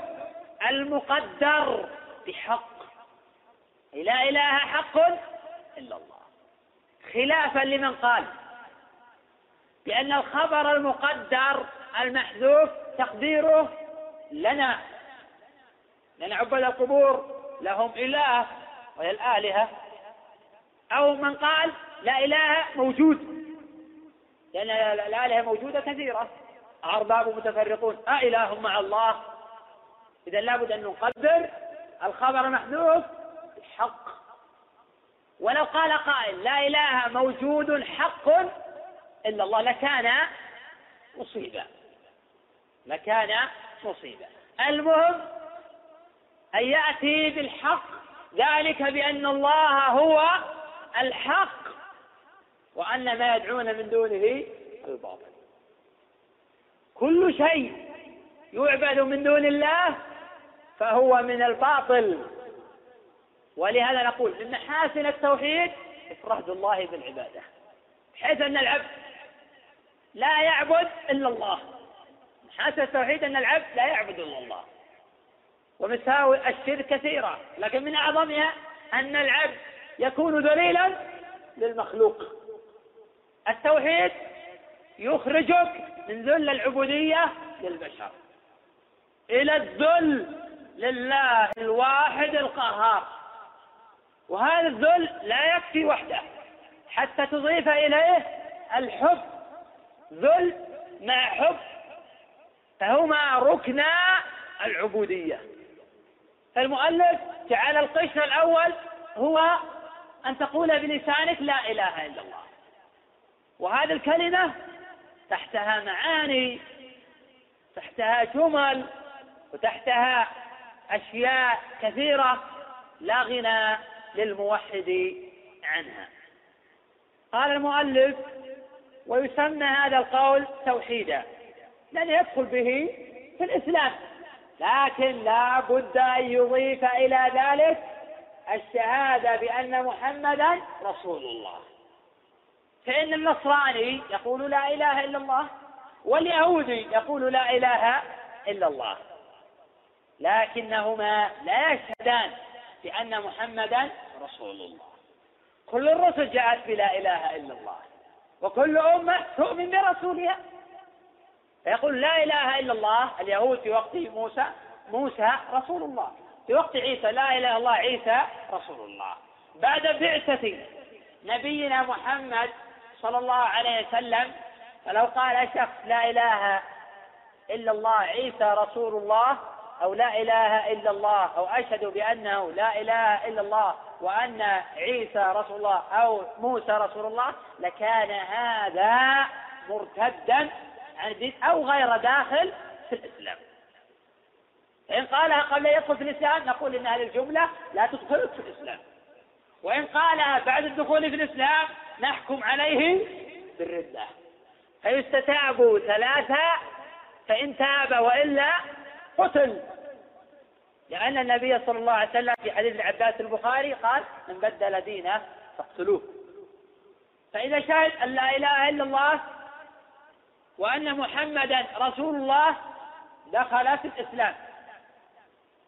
Speaker 3: المقدر بحق. لا إله حق إلا الله. خلافا لمن قال بأن الخبر المقدر المحذوف تقديره لنا. لأن عبد القبور لهم إله وهي الآلهة. أو من قال لا إله موجود. لأن الآلهة موجودة كثيرة. أرباب متفرقون. أإله مع الله. إذا لابد أن نقدر الخبر محذوف بالحق. ولو قال قائل لا إله موجود حق إلا الله لكان مصيبة لكان مصيبة. المهم أن يأتي بالحق ذلك بأن الله هو الحق وأن ما يدعون من دونه الباطل. كل شيء يعبد من دون الله فهو من الباطل. ولهذا نقول من محاسن التوحيد إفراد الله بالعبادة بحيث أن العبد لا يعبد إلا الله. محاسن التوحيد أن العبد لا يعبد إلا الله. ومساوئ الشرك كثيرة. لكن من أعظمها أن العبد يكون ذليلا للمخلوق. التوحيد يخرجك من ذل العبودية للبشر. إلى الذل لله الواحد القهار. وهذا الذل لا يكفي وحده. حتى تضيف إليه الحب. ذل مع حب فهما ركنا العبودية. فالمؤلف جعل القشر الأول هو أن تقول بلسانك لا إله إلا الله. وهذه الكلمة تحتها معاني تحتها جمل وتحتها أشياء كثيرة لا غنى للموحد عنها. قال المؤلف ويسمى هذا القول توحيدا. لأن يدخل به في الإسلام. لكن لا بد أن يضيف إلى ذلك الشهادة بأن محمدا رسول الله. فإن النصراني يقول لا إله إلا الله واليهودي يقول لا إله إلا الله. لكنهما لا يشهدان بأن محمدا رسول الله. كل الرسل جاءت بلا إله إلا الله وكل أمة تؤمن برسولها. فيقول لا إله إلا الله اليهود في وقت موسى موسى رسول الله. في وقت عيسى لا إله إلا الله عيسى رسول الله. بعد بعثة نبينا محمد صلى الله عليه وسلم فلو قال شخص لا إله إلا الله عيسى رسول الله أو لا إله إلا الله أو أشهد بأنه لا إله إلا الله وأن عيسى رسول الله أو موسى رسول الله لكان هذا مرتدا الدين أو غير داخل في الإسلام. إن قالها قبل يدخل في الإسلام نقول إن هذه الجملة لا تدخلك في الإسلام. وإن قالها بعد الدخول في الإسلام نحكم عليه بالردة. فيستتاب ثلاثة فإن تاب وإلا قتل. لأن النبي صلى الله عليه وسلم في حديث العباس البخاري قال من بدل دينه فاقتلوه. فإذا شهد أن لا إله إلا الله وأن محمدا رسول الله دخل في الإسلام.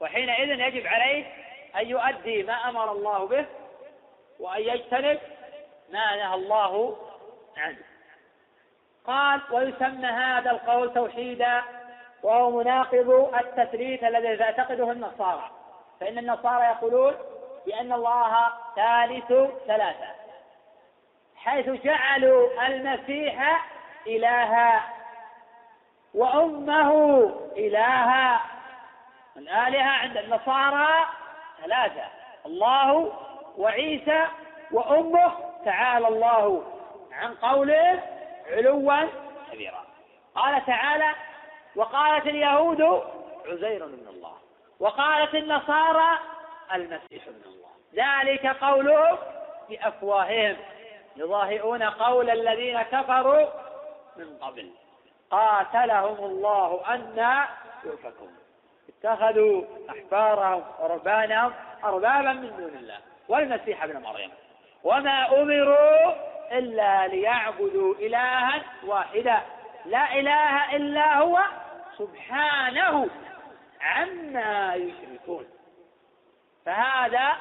Speaker 3: وحينئذ يجب عليه أن يؤدي ما أمر الله به وأن يجتنب ما نهى الله عنه. قال ويسمى هذا القول توحيدا وهو مناقض التثليث الذي تعتقده النصارى. فإن النصارى يقولون بأن الله ثالث ثلاثة حيث جعلوا المسيح إلها وأمه إلها الآلهة عند النصارى ثلاثة الله وعيسى وأمه. تعالى الله عن قوله علوا كبيرا. قال تعالى وقالت اليهود عزير من الله وقالت النصارى المسيح من الله. ذلك قوله بأفواههم يضاهئون قول الذين كفروا من قبل. قاتلهم الله أن يؤفكون. اتخذوا أحبارهم ورهبانهم أربابا من دون الله. والمسيح ابن مريم. وما أمروا إلا ليعبدوا إلها واحدا. لا إله إلا هو سبحانه عما يشركون. فهذا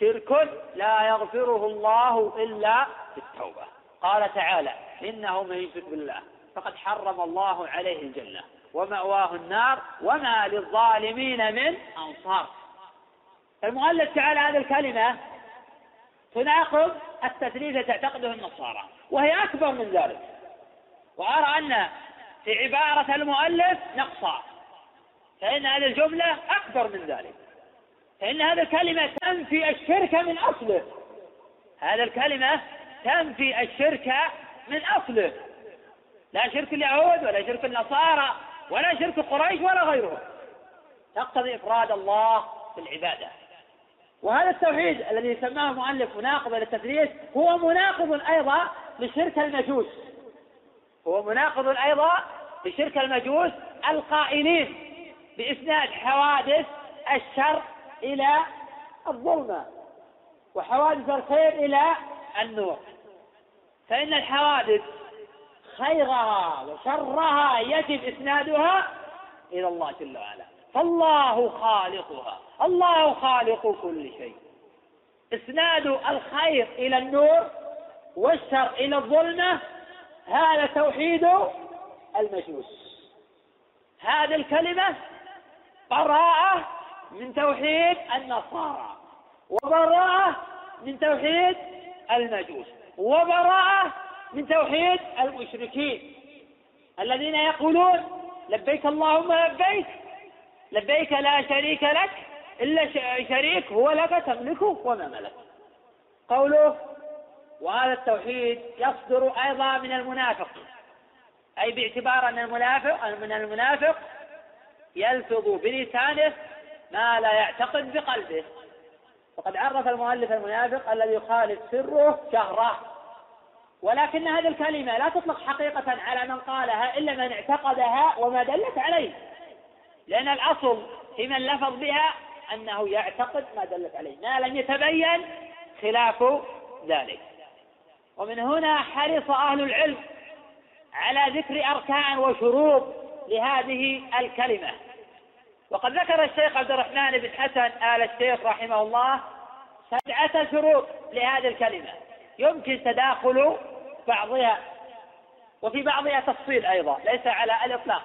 Speaker 3: شرك لا يغفره الله إلا بالتوبة. قال تعالى إنه من يشرك بالله فقد حرم الله عليه الجنة ومأواه النار وما للظالمين من أنصار. المؤلف تعالى هذه الكلمة تناقض التثليث تعتقده النصارى وهي أكبر من ذلك. وأرى أن في عبارة المؤلف نقصا فإن هذه الجملة أكبر من ذلك. فإن هذه الكلمة تنفي الشرك من أصله. هذه الكلمة تنفي الشرك من أصله. لا شرك اليهود ولا شرك النصارى ولا شرك قريش ولا غيرهم تقتضي إفراد الله في العبادة. وهذا التوحيد الذي سماه المؤلف مناقض للتثليث هو مناقض أيضا لشرك المجوس. هو مناقض أيضا لشرك المجوس القائلين بإسناد حوادث الشر إلى الظلمة. وحوادث الخير إلى النور. فإن الحوادث خيرها وشرها يجب إسنادها إلى الله جل وعلا. فالله خالقها. الله خالق كل شيء. إسناد الخير إلى النور والشر إلى الظلمة هذا توحيد المجوس. هذه الكلمة براءة من توحيد النصارى وبراءة من توحيد المجوس وبراءة من توحيد المشركين الذين يقولون لبيك اللهم لبيك لبيك لا شريك لك إلا شريك هو لك تملكه وما ملك. قوله وهذا التوحيد يصدر أيضا من المنافق أي باعتبار أن المنافق من المنافق يلفظ بلسانه ما لا يعتقد بقلبه. وقد عرف المؤلف المنافق الذي يخالف سره شهره. ولكن هذه الكلمة لا تطلق حقيقة على من قالها إلا من اعتقدها وما دلت عليه. لأن الأصل في من لفظ بها أنه يعتقد ما دلت عليه. ما لم يتبين خلاف ذلك. ومن هنا حرص أهل العلم على ذكر أركان وشروط لهذه الكلمة. وقد ذكر الشيخ عبد الرحمن بن حسن آل الشيخ رحمه الله سبعة شروط لهذه الكلمة. يمكن تداخل بعضها وفي بعضها تفصيل أيضا ليس على الإطلاق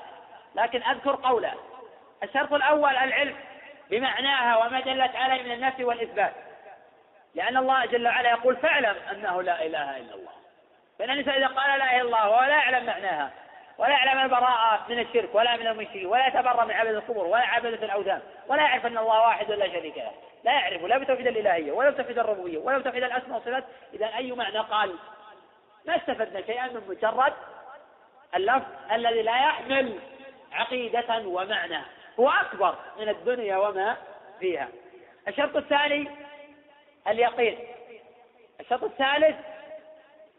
Speaker 3: لكن أذكر قوله. الشرط الأول العلم بمعناها وما دلت عليه من النفي والإثبات. لأن الله جل وعلا يقول فاعلم أنه لا إله إلا الله. فإن الإنسان إذا قال لا إله إلا الله ولا يعلم معناها ولا يعلم البراءة من الشرك ولا من المشرك ولا يتبرأ من عبادة القبور ولا عبادة الأوثان ولا يعرف أن الله واحد ولا شريك له. لا يعرف لا بتوحيد الإلهية ولا بتوحيد الربوبية ولا بتوحيد الأسماء والصفات. إذا أي معنى قال؟ ما استفدنا شيئا من مجرد اللفظ الذي لا يحمل عقيدة ومعنى. هو أكبر من الدنيا وما فيها. الشرط الثاني اليقين. الشرط الثالث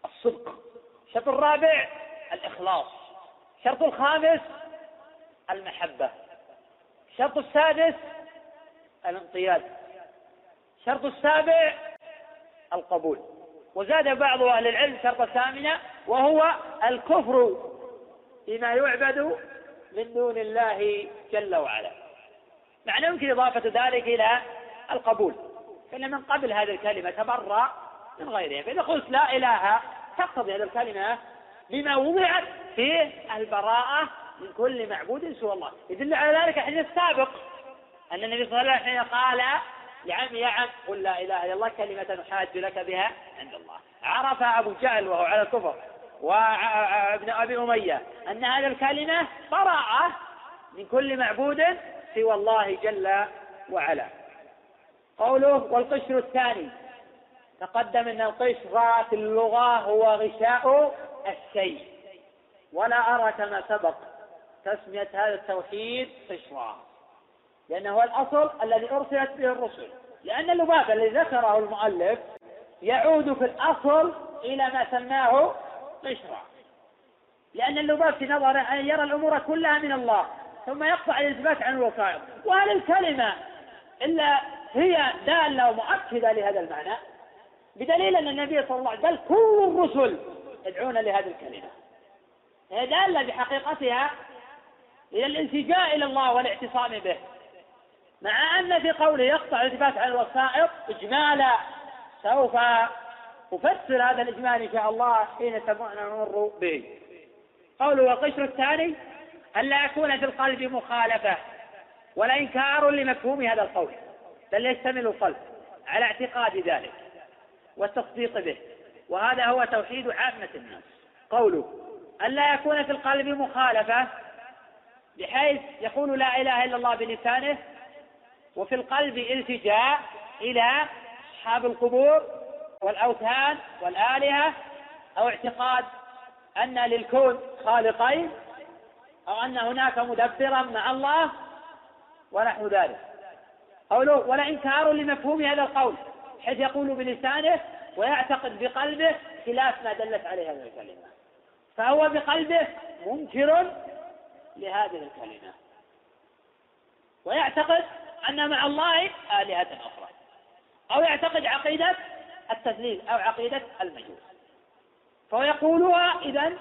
Speaker 3: الصدق. الشرط الرابع الإخلاص. الشرط الخامس المحبة. الشرط السادس الانقياد. الشرط السابع القبول. وزاد بعض أهل العلم شرط ثامنة وهو الكفر بما يعبد من دون الله جل وعلا. معنى يمكن إضافة ذلك إلى القبول. فإن من قبل هذه الكلمة تبرأ من غيرها. فإذا قلت لا إله تقتضي هذه الكلمة بما وضعت في البراءة من كل معبود سوى الله. يدل على ذلك الحديث السابق أن النبي صلى الله عليه وسلم قال لعم يا عم قل لا إله إلا الله كلمة نحاج لك بها عند الله. عرف أبو جهل وهو على الكفر وابن أبي أمية أن هذه الكلمة براءة من كل معبود سوى الله جل وعلا. قوله والقشر الثاني تقدم أن القشر في اللغة هو غشاء الشيء. ولا أرى كما سبق تسمية هذا التوحيد قشرا لأنه هو الأصل الذي أرسلت به الرسل. لأن اللباب الذي ذكره المؤلف يعود في الأصل إلى ما سماه قشرا لأن اللباب في نظره أن يرى الأمور كلها من الله ثم يقطع الإثبات عن الوسائط. وهل الكلمة إلا هي دالة ومؤكدة لهذا المعنى؟ بدليل أن النبي صلى الله عليه وسلم بل كل الرسل يدعون لهذه الكلمة. هي دالة بحقيقتها إلى الالتجاء إلى الله والاعتصام به. مع أن في قوله يقطع الالتفات عن الوسائط إجمالا سوف أفسر هذا الإجمال إن شاء الله حين نمر به. قوله والقشر الثاني أن لا يكون في القلب مخالفة ولا إنكار لمفهوم هذا القول بل يشتمل القلب على اعتقاد ذلك والتصديق به. وهذا هو توحيد عامة الناس. قوله أن لا يكون في القلب مخالفة بحيث يقول لا إله إلا الله بلسانه وفي القلب التجاء إلى أصحاب القبور والأوثان والآلهة أو اعتقاد أن للكون خالقين أو أن هناك مدبرا مع الله ونحو ذلك. قوله ولا إنكار لمفهوم هذا القول حيث يقول بلسانه ويعتقد بقلبه خلاف ما دلت عليه هذه الكلمة. فهو بقلبه منكر لهذه الكلمة. ويعتقد أن مع الله آلهة أخرى. أو يعتقد عقيدة التثليث أو عقيدة المجوس. فهو يقولها إذا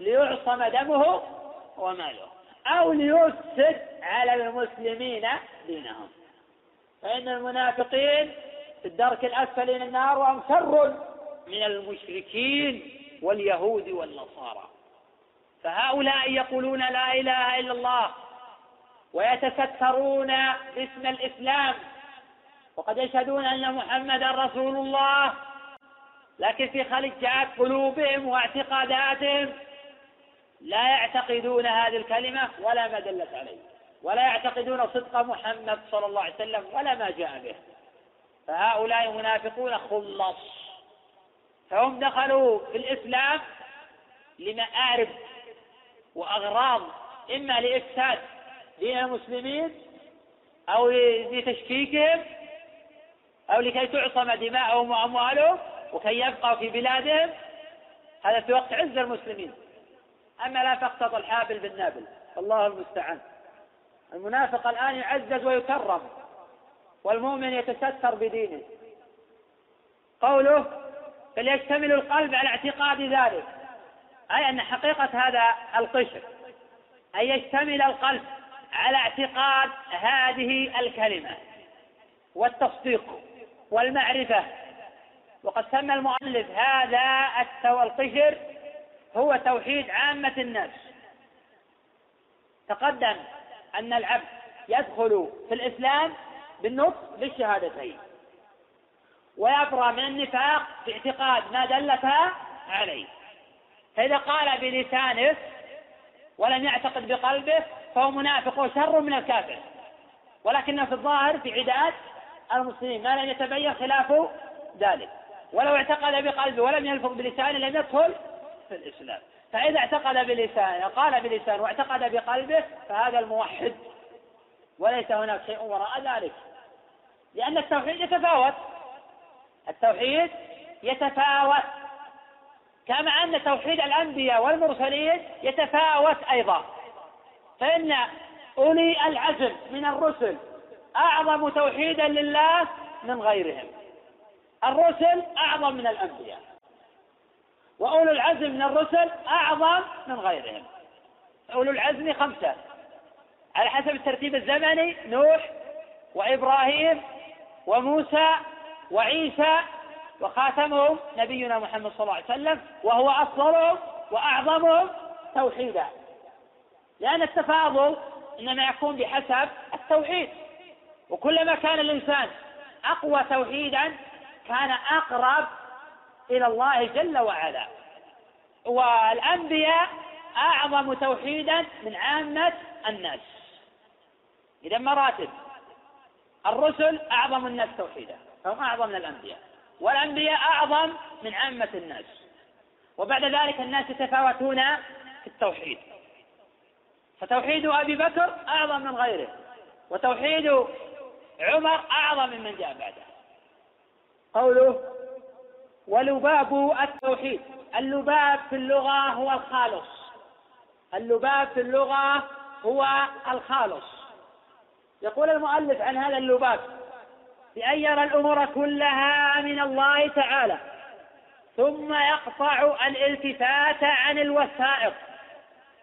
Speaker 3: ليعصم دمه وماله. أو ليفسد على المسلمين دينهم. فإن المنافقين في الدرك الأسفل من النار وهم شر من المشركين واليهود والنصارى. فهؤلاء يقولون لا إله إلا الله ويتسترون باسم الإسلام. وقد يشهدون أن محمدا رسول الله. لكن في خلجات قلوبهم واعتقاداتهم. لا يعتقدون هذه الكلمة ولا ما دلت عليه. ولا يعتقدون صدق محمد صلى الله عليه وسلم ولا ما جاء به. فهؤلاء منافقون خلص. فهم دخلوا في الإسلام لمآرب وأغراض إما لإفساد دين المسلمين أو لتشكيكهم أو لكي تعصم دماءهم وأموالهم وكي يبقوا في بلادهم. هذا في وقت عز المسلمين. أما لا تقتضى الحابل بالنابل. الله المستعان. المنافق الآن يعزز ويكرم. والمؤمن يتستر بدينه. قوله فليشتمل القلب على اعتقاد ذلك. أي أن حقيقة هذا القشر. أن يشتمل القلب على اعتقاد هذه الكلمة والتصديق والمعرفة. وقد سمى المؤلف هذا القشر هو توحيد عامة الناس تقدم أن العبد يدخل في الإسلام بالنطق بالشهادتين. ويبرأ من النفاق باعتقاد ما دلتها عليه. فإذا قال بلسانه ولم يعتقد بقلبه فهو منافق وشر من الكافر. ولكنه في الظاهر في عداد المسلمين ما لم يتبين خلاف ذلك. ولو اعتقد بقلبه ولم يلفظ بلسانه لم يدخل في الإسلام. فإذا اعتقد بلسانه قال بلسانه واعتقد بقلبه فهذا الموحد. وليس هناك شيء وراء ذلك. لأن التوحيد يتفاوت. التوحيد يتفاوت. كما أن توحيد الأنبياء والمرسلين يتفاوت أيضا. فإن أولي العزم من الرسل أعظم توحيدا لله من غيرهم. الرسل أعظم من الأنبياء. وأولو العزم من الرسل أعظم من غيرهم. أولو العزم خمسة. على حسب الترتيب الزمني نوح وإبراهيم وموسى وعيسى وخاتمهم نبينا محمد صلى الله عليه وسلم وهو أفضلهم وأعظمهم توحيدا. لأن التفاضل إنما يكون بحسب التوحيد. وكلما كان الإنسان أقوى توحيدا كان أقرب إلى الله جل وعلا. والأنبياء أعظم توحيدا من عامة الناس. إذا مراتب. الرسل أعظم الناس توحيدا هم أعظم من الأنبياء والأنبياء أعظم من عامة الناس وبعد ذلك الناس يتفاوتون في التوحيد. فتوحيد أبي بكر أعظم من غيره وتوحيد عمر أعظم ممن جاء بعده. قوله ولباب التوحيد. اللباب في اللغة هو الخالص. اللباب في اللغة هو الخالص. يقول المؤلف عن هذا اللباب بأن يرى الأمور كلها من الله تعالى ثم يقطع الالتفات عن الوسائط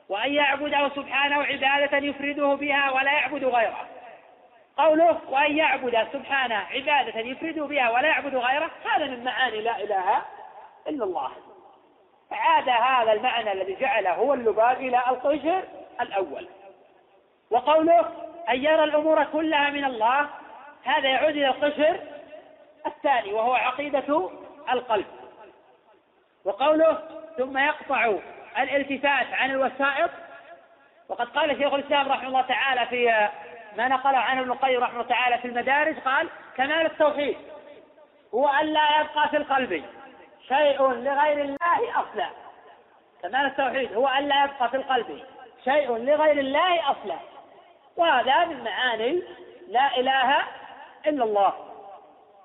Speaker 3: وأن يعبده سبحانه عبادة يفرده بها ولا يعبد غيره. قوله وأن يعبد سبحانه عبادة يفرد بها ولا يعبد غيره هذا من معاني لا إله إلا الله. عاد هذا المعنى الذي جعله هو اللباب إلى القشر الأول. وقوله أن يرى الأمور كلها من الله هذا يعود إلى القشر الثاني وهو عقيدة القلب. وقوله ثم يقطع الالتفات عن الوسائط وقد قال شيخ الإسلام رحمه الله تعالى في ما نقله عنه ابن القيم رحمه الله تعالى في المدارج قال كمال التوحيد هو أن لا يبقى في القلب شيء لغير الله أصلا. كمال التوحيد هو أن لا يبقى في القلب شيء لغير الله أصلا. وهذا من معاني لا إله إلا الله.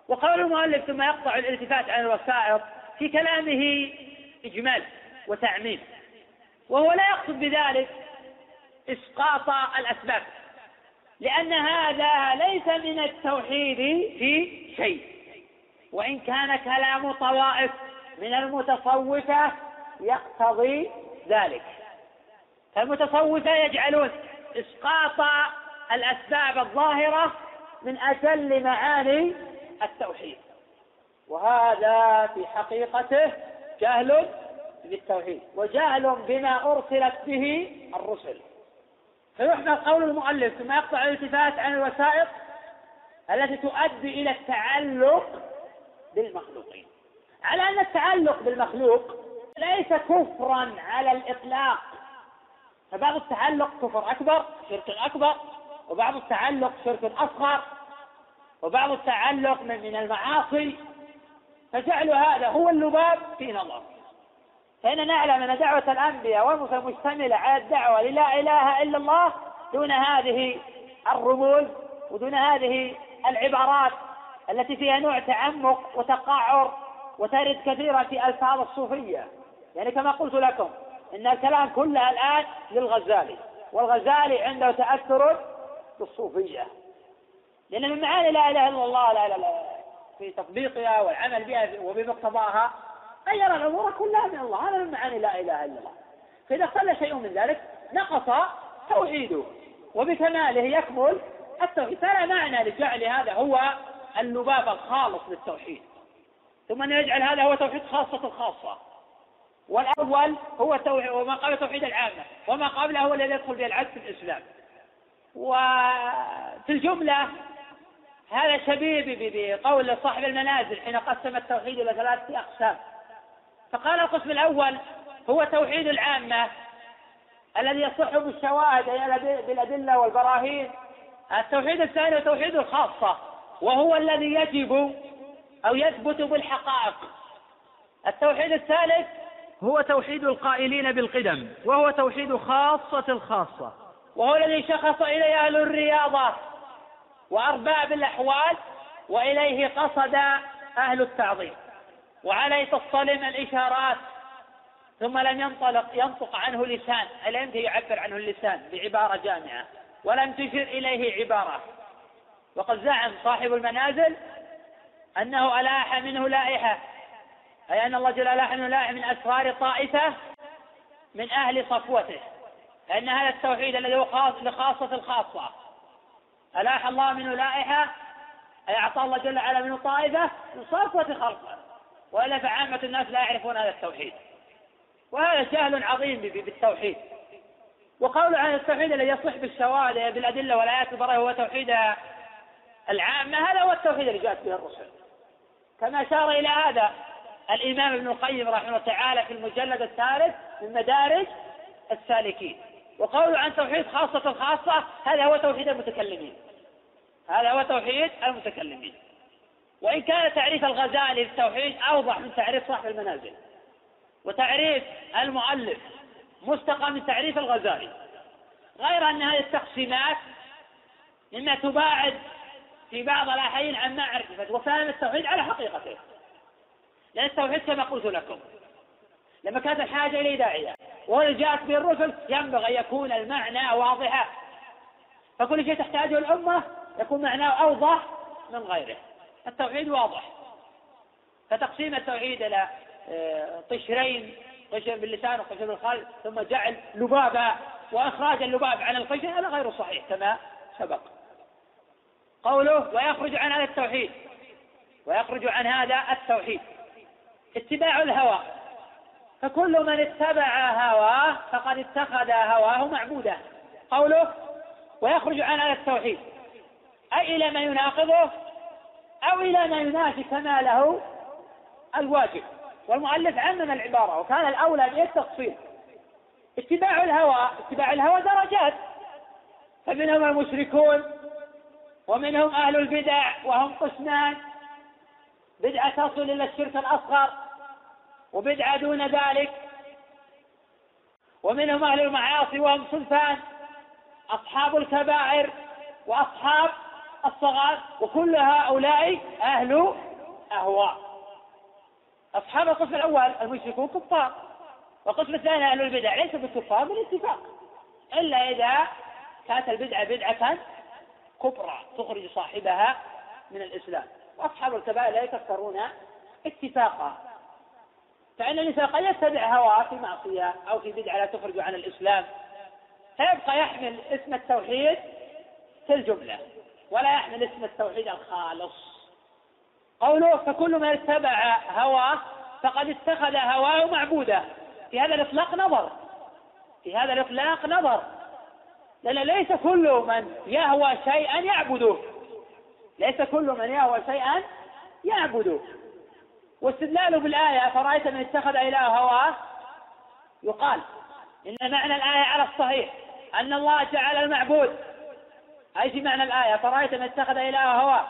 Speaker 3: وقول المؤلف ثم يقطع الالتفات عن الوسائط في كلامه إجمال وتعميم. وهو لا يقصد بذلك إسقاط الأسباب لأن هذا ليس من التوحيد في شيء. وإن كان كلام طوائف من المتصوفة يقتضي ذلك. فالمتصوفة يجعلون إسقاط الأسباب الظاهرة من أجل معاني التوحيد. وهذا في حقيقته جهل بالتوحيد وجهل بما أرسلت به الرسل. فيحمل قول المؤلف ثم يقطع الالتفات عن الوسائط التي تؤدي إلى التعلق بالمخلوقين. على أن التعلق بالمخلوق ليس كفرا على الإطلاق. فبعض التعلق كفر أكبر شرك أكبر وبعض التعلق شرك أصغر وبعض التعلق من من المعاصي. فجعل هذا هو اللباب في نظر. فإن نعلم أن دعوة الأنبياء والمرسل مشتملة على الدعوة للا إله إلا الله دون هذه الرموز ودون هذه العبارات التي فيها نوع تعمق وتقعر وترد كثيرا في ألفاظ الصوفية. يعني كما قلت لكم إن الكلام كله الآن للغزالي والغزالي عنده تأثر بالصوفية. لأن من معاني لا إله إلا الله لا لا لا في تطبيقها والعمل بها وبمقتضاها يرى الأمور كلها من الله. هذا من معاني لا إله إلا الله. فإذا اختل شيء من ذلك نقص توحيده وبكماله يكمل التوحيد. فلا معنى لجعل هذا هو اللباب الخالص للتوحيد. ثم أن يجعل هذا هو توحيد خاصة الخاصة والأول هو توحيد وما قبل توحيد العامة وما قبله هو الذي يدخل به العدل في الإسلام. وفي الجملة هذا شبيه بقول صاحب المنازل حين قسم التوحيد إلى ثلاثة أقسام. فقال القسم الأول هو توحيد العامة الذي يصح بالشواهد أي بالأدلة والبراهين. التوحيد الثاني توحيد الخاصة وهو الذي يجب أو يثبت بالحقائق. التوحيد الثالث
Speaker 4: هو توحيد القائلين بالقدم وهو توحيد خاصة الخاصة.
Speaker 3: وهو الذي شخص إليه أهل الرياضة وأرباب الأحوال وإليه قصد أهل التعظيم. وعليه تصطلم الإشارات ثم لم ينطلق ينطق عنه لسان لم ينتهي يعبر عنه اللسان بعبارة جامعة ولم تشر إليه عبارة. وقد زعم صاحب المنازل أنه ألاح منه لائحة. أي أن الله جل منه لائحة من أسرار طائفة من أهل صفوته لأن هذا التوحيد الذي هو خاص لخاصة الخاصة. ألاح الله منه لائحة أي أعطى الله جل وعلا منه طائفة من صفوة خلقه. وإلا فعامة الناس لا يعرفون هذا التوحيد. وهذا جهل عظيم بالتوحيد. وقول عن التوحيد الذي يصح بالشواهد بالأدلة والآيات البراءة هو توحيد العامة هذا هو التوحيد الذي جاءت به الرسل. كما أشار إلى هذا الإمام ابن القيم رحمه الله تعالى في المجلد الثالث من مدارج السالكين. وقوله عن توحيد خاصة الخاصة هذا هو توحيد المتكلمين. هذا هو توحيد المتكلمين. وإن كان تعريف الغزالي للتوحيد أوضح من تعريف صاحب المنازل. وتعريف المؤلف مستقى من تعريف الغزالي. غير أن هذه التقسيمات مما تباعد في بعض الأحيان عن معرفة وفهم التوحيد على حقيقته. لأن التوحيد كما قلت لكم. لما كانت الحاجة إليه داعية. وهذا جاءت به الرسل ينبغي أن يكون المعنى واضحا. فكل شيء تحتاجه الأمة يكون معناه أوضح من غيره. التوحيد واضح. فتقسيم التوحيد إلى آه، قشرين قشر باللسان وقشر بالقلب ثم جعل لبابا وإخراج اللباب عن القشر هذا غير صحيح كما سبق. قوله ويخرج عن هذا التوحيد. ويخرج عن هذا التوحيد. اتباع الهوى. فكل من اتبع هواه فقد اتخذ هواه معبودا. قوله ويخرج عن هذا التوحيد. أي إلى ما يناقضه أو إلى ما ينافي كماله الواجب. والمؤلف عمم العبارة وكان الأولى به التفصيل. اتباع الهوى اتباع الهوى درجات. فمنهم المشركون ومنهم أهل البدع وهم قسمان. بدعة تصل إلى الشرك الأصغر. وبدعة دون ذلك. ومنهم أهل المعاصي وهم صنفان أصحاب الكبائر وأصحاب الصغار وكل هؤلاء أهل أهواء. أصحاب القسم الأول المشركون كفار والقسم الثاني أهل البدع ليسوا بالكفار بالاتفاق إلا إذا كانت البدعة بدعة كبرى تخرج صاحبها من الإسلام. وأصحاب الكبائر لا يكفرون اتفاقا. فإن الإنسان قد يتبع هواه في معصية أو في بدعة لا تخرج عن الإسلام فيبقى يحمل اسم التوحيد في الجملة ولا يحمل اسم التوحيد الخالص. قوله فكل من اتبع هواه فقد اتخذ هواه معبودا. في هذا الإطلاق نظر. في هذا الإطلاق نظر. لأن ليس كل من يهوى شيئا يعبده. ليس كل من يهوى شيئا يعبده. واستدلاله بالآية فرأيت من اتخذ إله هواه؟ يقال إن معنى الآية على الصحيح أن الله جعل المعبود. أي في معنى الآية؟ فرأيت من اتخذ إله هواه؟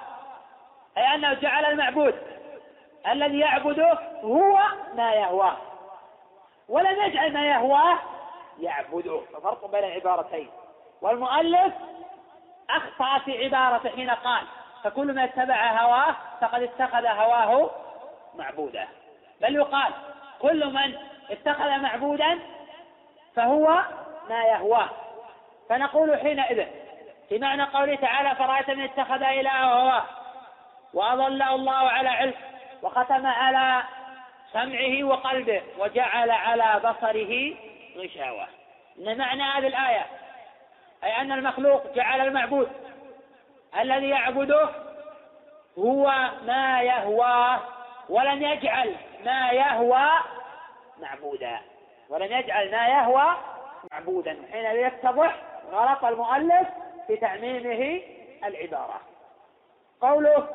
Speaker 3: أي أنه جعل المعبود. الذي يعبده هو ما يهواه. ولم يجعل ما يهواه يعبده. ففرق بين العبارتين. والمؤلف أخطأ في عبارة حين قال فكل من اتبع هواه فقد اتخذ هواه معبودا بل يقال كل من اتخذ معبودا فهو ما يهواه. فنقول حينئذ في معنى قوله تعالى فرأيت من اتخذ إلهه هواه وأضله الله على علم وختم على سمعه وقلبه وجعل على بصره غشاوة. إن معنى هذه الآية؟ أي أن المخلوق جعل المعبود الذي يعبده هو ما يهواه. ولم يجعل ما يهوى معبودا. ولم يجعل ما يهوى معبودا. حين يتضح غلط المؤلف في تعميمه العبارة. قوله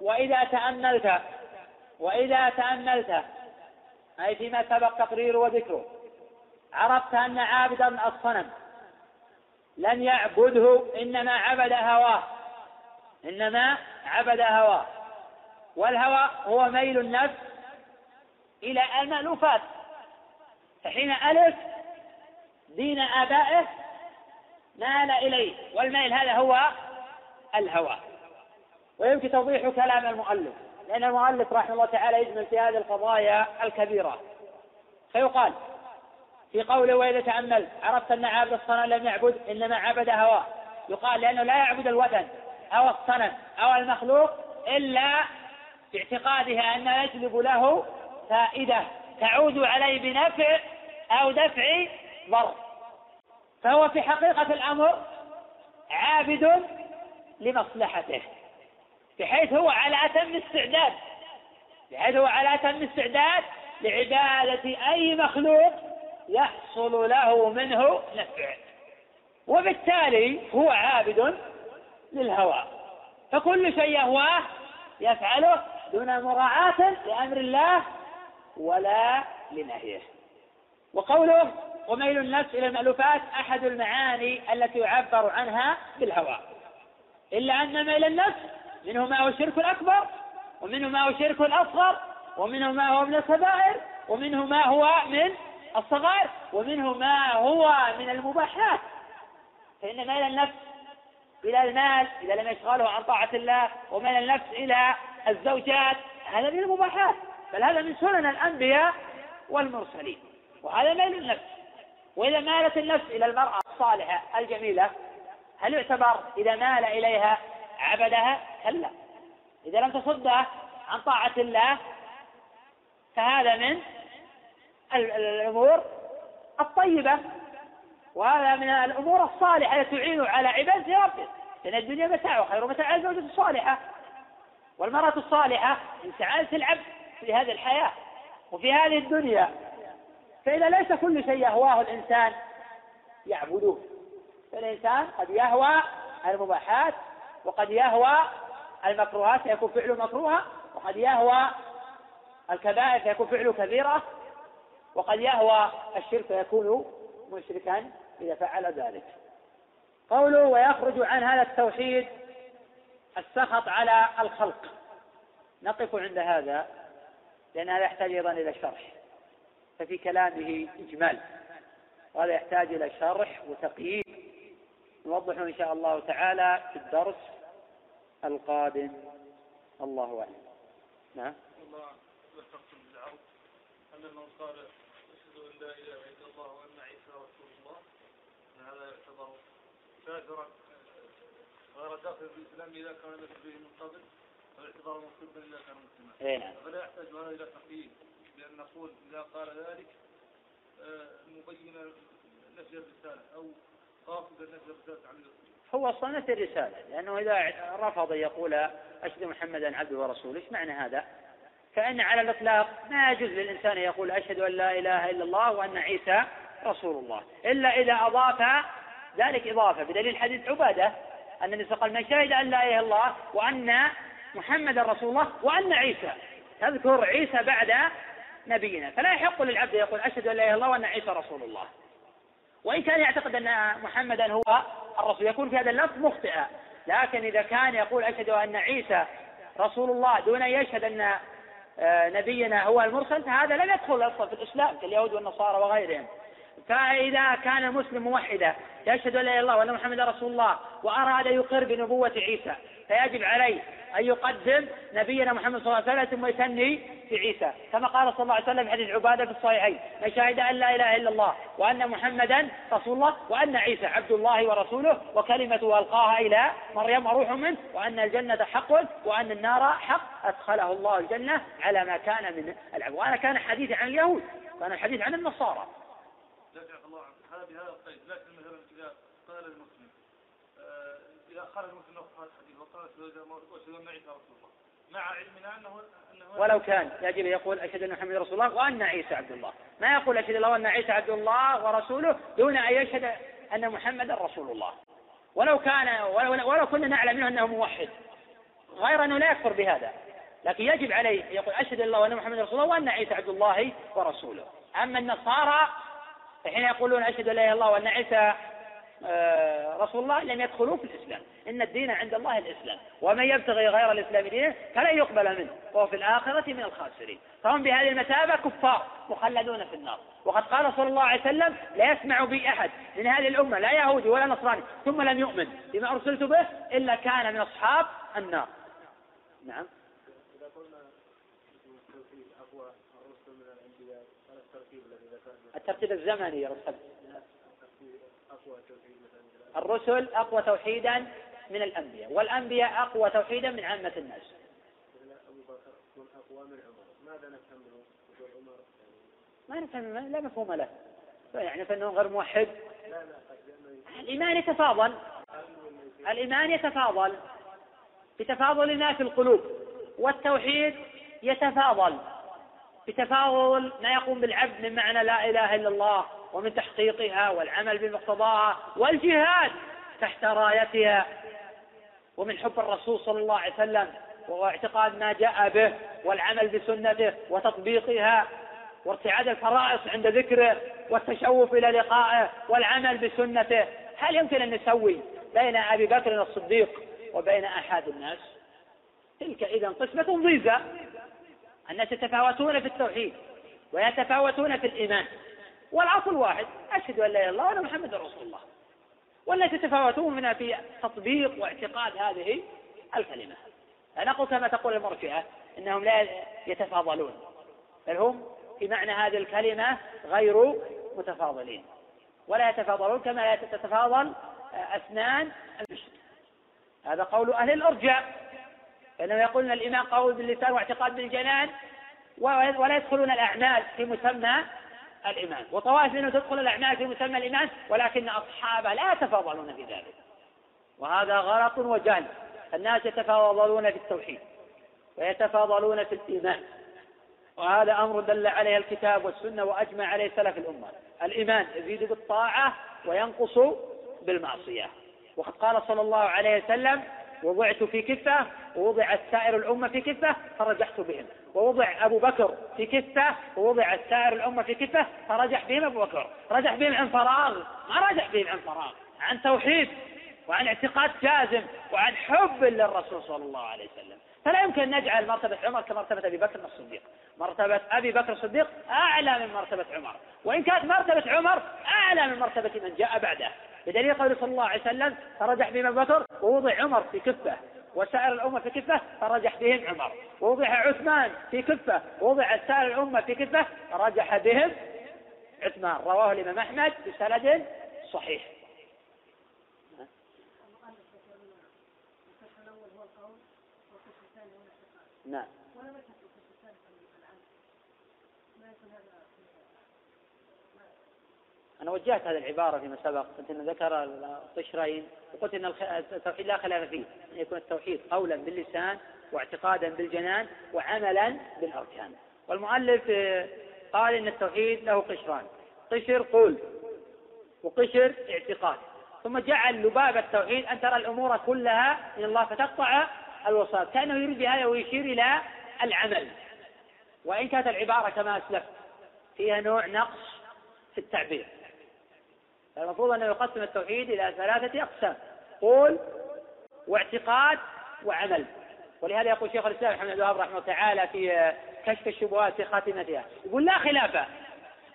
Speaker 3: وإذا تأملت وإذا تأملت أي فيما سبق تقريره وذكره عرفت أن عابدا الصنم لم يعبده إنما عبد هواه إنما عبد هواه. والهوى هو ميل النفس إلى المألوفات فحين ألف دين آبائه مال إليه. والميل هذا هو الهوى. ويمكن توضيح كلام المؤلف لأن المؤلف رحمه الله تعالى يجمل في هذه القضايا الكبيرة. فيقال في قوله وإذا تأملت عرفت أن عابد الصنم لم يعبد إنما عبد هواه. يقال لأنه لا يعبد الوثن أو الصنم أو المخلوق إلا باعتقادها أنه يجلب له فائدة تعود عليه بنفع أو دفع ضر فهو في حقيقة الأمر عابد لمصلحته بحيث هو على أتم استعداد بحيث هو على أتم استعداد لعبادة أي مخلوق يحصل له منه نفع. وبالتالي هو عابد للهوى فكل شيء يهواه يفعله دون مراعاة لأمر الله ولا لنهيه. وقوله وميل النفس إلى المألوفات أحد المعاني التي يعبر عنها بالهوى. إلا أن ميل النفس منه ما هو الشرك الأكبر ومنه ما هو الشرك الأصغر ومنه ما هو من الكبائر ومنه ما هو من الصغائر ومنه ما هو من المباحات. فإن ميل النفس إلى المال إذا لم يشغله عن طاعة الله وميل النفس إلى الزوجات هذا من المباحات بل هذا من سنن الأنبياء والمرسلين وهذا ميل النفس وإذا مالت النفس إلى المرأة الصالحة الجميلة هل يعتبر إذا مال إليها عبدها؟ كلا. إذا لم تصدها عن طاعة الله فهذا من الأمور الطيبة وهذا من الأمور الصالحة التي تعين على عبادة ربه لأن الدنيا متاع وخير متاع الزوجة الصالحة. والمرأة الصالحة من سعادة العبد في هذه الحياة وفي هذه الدنيا فإذا ليس كل شيء يهواه الإنسان يعبدوه فالإنسان قد يهوى المباحات وقد يهوى المكروهات فيكون فعله مكروها وقد يهوى الكبائر فيكون فعله كبيرة وقد يهوى الشرك فيكون مشركا إذا فعل ذلك. قوله ويخرج عن هذا التوحيد السخط على الخلق. نقف عند هذا لأن هذا يحتاج أيضا إلى شرح. ففي كلامه إجمال. وهذا يحتاج إلى شرح وتقييد. نوضحه إن شاء الله تعالى في الدرس القادم. الله أعلم. نعم.
Speaker 6: الله ذكرتم بالعرض أن من قال أشهد أن لا إله إلا الله وأن عيسى رسول الله هذا يعتبر كافرا غير داخل في الإسلام إذا كان ليس به من قبل والاعتبار مسلما إذا كان مسلما
Speaker 3: اي نعم
Speaker 6: فلا يحتاج هذا إلى تقييد بأن نقول إذا قال ذلك مبينا نفي الرسالة أو قاصدا نفي الرسالة عن
Speaker 3: هو أصلا نفي الرساله لأنه إذا رفض يقول أشهد محمدا عبده ورسوله إيش معنى هذا؟ فإن على الإطلاق ما يجوز للإنسان ان يقول أشهد أن لا إله إلا الله وأن عيسى رسول الله إلا إذا أضاف ذلك إضافة بدليل حديث عباده أن النبي قال من شهد أن لا إله إلا الله وأن محمدا رسول الله وأن عيسى. تذكر عيسى بعد نبينا. فلا يحق للعبد يقول أشهد أن لا إله إلا الله وأن عيسى رسول الله. وإن كان يعتقد أن محمدا هو الرسول يكون في هذا اللفظ مخطئا. لكن إذا كان يقول أشهد أن عيسى رسول الله دون أن يشهد أن آه، نبينا هو المرسل فهذا لم يدخل أصلا في الإسلام كاليهود والنصارى وغيرهم. فإذا كان المسلم موحدا يشهد أن لا إله إلا الله وأن محمدا رسول الله وأراد يقر بنبوة عيسى فيجب عليه أن يقدم نبينا محمد صلى الله عليه وسلم ثم يثني في عيسى. كما قال صلى الله عليه وسلم في حديث عبادة في الصحيحين من شهد أن لا إله إلا الله وأن محمدا رسول الله وأن عيسى عبد الله ورسوله وكلمته ألقاها إلى مريم وروح منه وأن الجنة حق وأن النار حق. أدخله الله الجنة على ما كان من العبد وأنا كان حديثي عن اليهود كان الحديث عن النصارى.
Speaker 6: بهذا القيد لكن مثلا إذا قال المسلم. إذا قال المسلم نص هذا الحديث وقال أشهد أن عيسى رسول الله. مع علمنا أنه أنه
Speaker 3: ولو كان يجب يقول أشهد أن محمد رسول الله وأن عيسى عبد الله. ما يقول أشهد الله وأن عيسى عبد الله ورسوله دون أن يشهد أن محمدا رسول الله. ولو كان ولو كنا نعلم منه أنه موحد. غير أنه لا يكفر بهذا. لكن يجب عليه يقول أشهد الله وأن محمد رسول الله وأن عيسى عبد الله ورسوله. أما النصارى فحين يقولون أشهد أن لا إله إلا الله وأن عيسى آه، رسول الله لم يدخلوا في الإسلام. إن الدين عند الله الإسلام. ومن يبتغي غير الإسلام دينا فلن يقبل منه. وهو في الآخرة من الخاسرين. فهم بهذه المثابة كفار مخلدون في النار. وقد قال صلى الله عليه وسلم لا يسمع بي أحد من هذه الأمة لا يهودي ولا نصراني ثم لم يؤمن بما أرسلت به إلا كان من أصحاب النار. نعم
Speaker 5: إذا قلنا التوحيد أقوى الرسل من الأنبياء هذا الترتيب الذي ذكرنا
Speaker 3: الترتيب الزمني
Speaker 5: مثلا
Speaker 3: الرسل أقوى توحيدا من الأنبياء والأنبياء أقوى توحيدا من عامة الناس. ما نفهم لا مفهوم له. يعني فإنه غير موحد. الإيمان يتفاضل. الإيمان يتفاضل بتفاضل ما في القلوب والتوحيد يتفاضل. بتفاضل ما يقوم بالعبد من معنى لا إله إلا الله ومن تحقيقها والعمل بمقتضاها والجهاد تحت رايتها. ومن حب الرسول صلى الله عليه وسلم واعتقاد ما جاء به والعمل بسنته وتطبيقها وارتعاد الفرائص عند ذكره والتشوف إلى لقائه والعمل بسنته. هل يمكن أن نسوي بين أبي بكر الصديق وبين أحد الناس؟ تلك إذا قسمة ضيزة الناس يتفاوتون في التوحيد ويتفاوتون في الإيمان. والأصل واحد أشهد أن لا إله إلا الله وأن محمد رسول الله. والناس يتفاوتون منها في تطبيق واعتقاد هذه الكلمة. فنقول كما تقول المرجئة إنهم لا يتفاضلون بل هم في معنى هذه الكلمة غير متفاضلين. ولا يتفاضلون كما تتفاضل أسنان المشط هذا قول أهل الأرجاء. فإنهم يقولون الإيمان قول باللسان واعتقاد بالجنان ولا يدخلون الأعمال في مسمى الإيمان. وطوائف منهم تدخل الأعمال في مسمى الإيمان ولكن أصحابه لا يتفاضلون في ذلك. وهذا غلط وجهل. الناس يتفاضلون في التوحيد ويتفاضلون في الإيمان. وهذا أمر دل عليه الكتاب والسنة وأجمع عليه سلف الأمة. الإيمان يزيد بالطاعة وينقص بالمعصية. وقد قال صلى الله عليه وسلم وضعت في كفة ووضعت سائر الأمة في كفة فرجحت بهم. ووضع أبو بكر في كفة ووضع سائر الأمة في كفة فرجح بهم أبو بكر. رجح بهم عن فراغ. ما رجح بهم عن فراغ عن توحيد وعن اعتقاد جازم وعن حب للرسول صلى الله عليه وسلم. فلا يمكن نجعل مرتبة عمر كمرتبة أبي بكر الصديق. مرتبة أبي بكر الصديق أعلى من مرتبة عمر. وإن كانت مرتبة عمر أعلى من مرتبة من جاء بعده. بدليل قوله صلى الله عليه وسلم فرجح بهم أبي بكر ووضع عمر في كفة وسائر الأمة في كفة فرجح بهم عمر. ووضع عثمان في كفة ووضع سائر الأمة في كفة فرجح بهم عثمان. رواه الإمام أحمد بسند صحيح. نعم. أنا وجهت هذه العبارة فيما سبق قلت أن ذكر القشرين وقلت أن التوحيد لا خلاف فيه أن يكون التوحيد قولا باللسان واعتقادا بالجنان وعملا بالأركان. والمؤلف قال إن التوحيد له قشران قشر قول وقشر اعتقاد. ثم جعل لباب التوحيد أن ترى الأمور كلها من الله فتقطع الوساط كأنه يريد بهذا ويشير إلى العمل. وإن كانت العبارة كما أسلفت فيها نوع نقص في التعبير. المفروض أنه يقسم التوحيد إلى ثلاثة أقسام قول واعتقاد وعمل. ولهذا يقول شيخ الإسلام محمد بن الوهاب رحمه الله تعالى في كشف الشبهات في خاتمتها يقول لا خلاف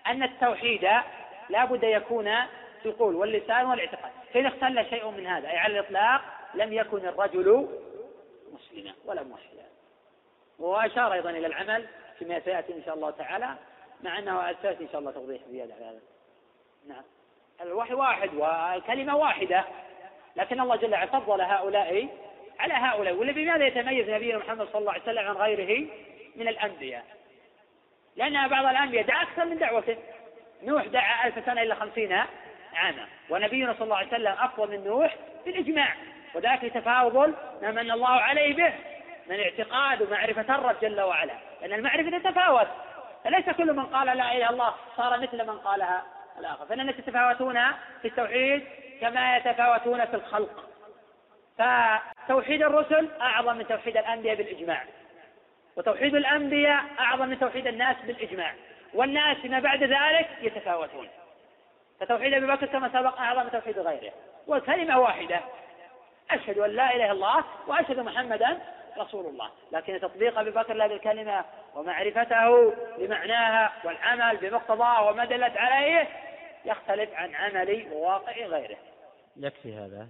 Speaker 3: أن التوحيد لا بد يكون في القول واللسان والاعتقاد فإذا اختل شيء من هذا أي على الإطلاق لم يكن الرجل مسلما ولا موحدا. وأشار أيضا إلى العمل فيما سيأتي إن شاء الله تعالى مع أنه سيأتي إن شاء الله توضيح زيادة على هذا. نعم. الوحي واحد والكلمة واحدة. لكن الله جل وعلا فضل هؤلاء على هؤلاء ولا بماذا يتميز نبينا محمد صلى الله عليه وسلم عن غيره من الأنبياء؟ لأن بعض الأنبياء دعا أكثر من دعوته نوح دعا ألف سنة إلا خمسين عاما ونبينا صلى الله عليه وسلم أفضل من نوح بالإجماع وذلك لتفاضل ما من الله عليه به من اعتقاد ومعرفة الرب جل وعلا. لأن المعرفة تتفاوت. فليس كل من قال لا إله إلا الله صار مثل من قالها. الآخر. فإن الناس يتفاوتون في التوحيد كما يتفاوتون في الخلق. فتوحيد الرسل أعظم من توحيد الأنبياء بالإجماع. وتوحيد الأنبياء أعظم من توحيد الناس بالإجماع. والناس فيما بعد ذلك يتفاوتون. فتوحيد أبي بكر كما سبق أعظم من توحيد غيره. والكلمة واحدة أشهد أن لا إله إلا الله وأشهد محمدا رسول الله. لكن تطبيق أبي بكر لهذه الكلمة ومعرفته لمعناها والعمل بمقتضاه وما دلت عليه يختلف عن عمل وواقع غيره.
Speaker 7: يكفي هذا.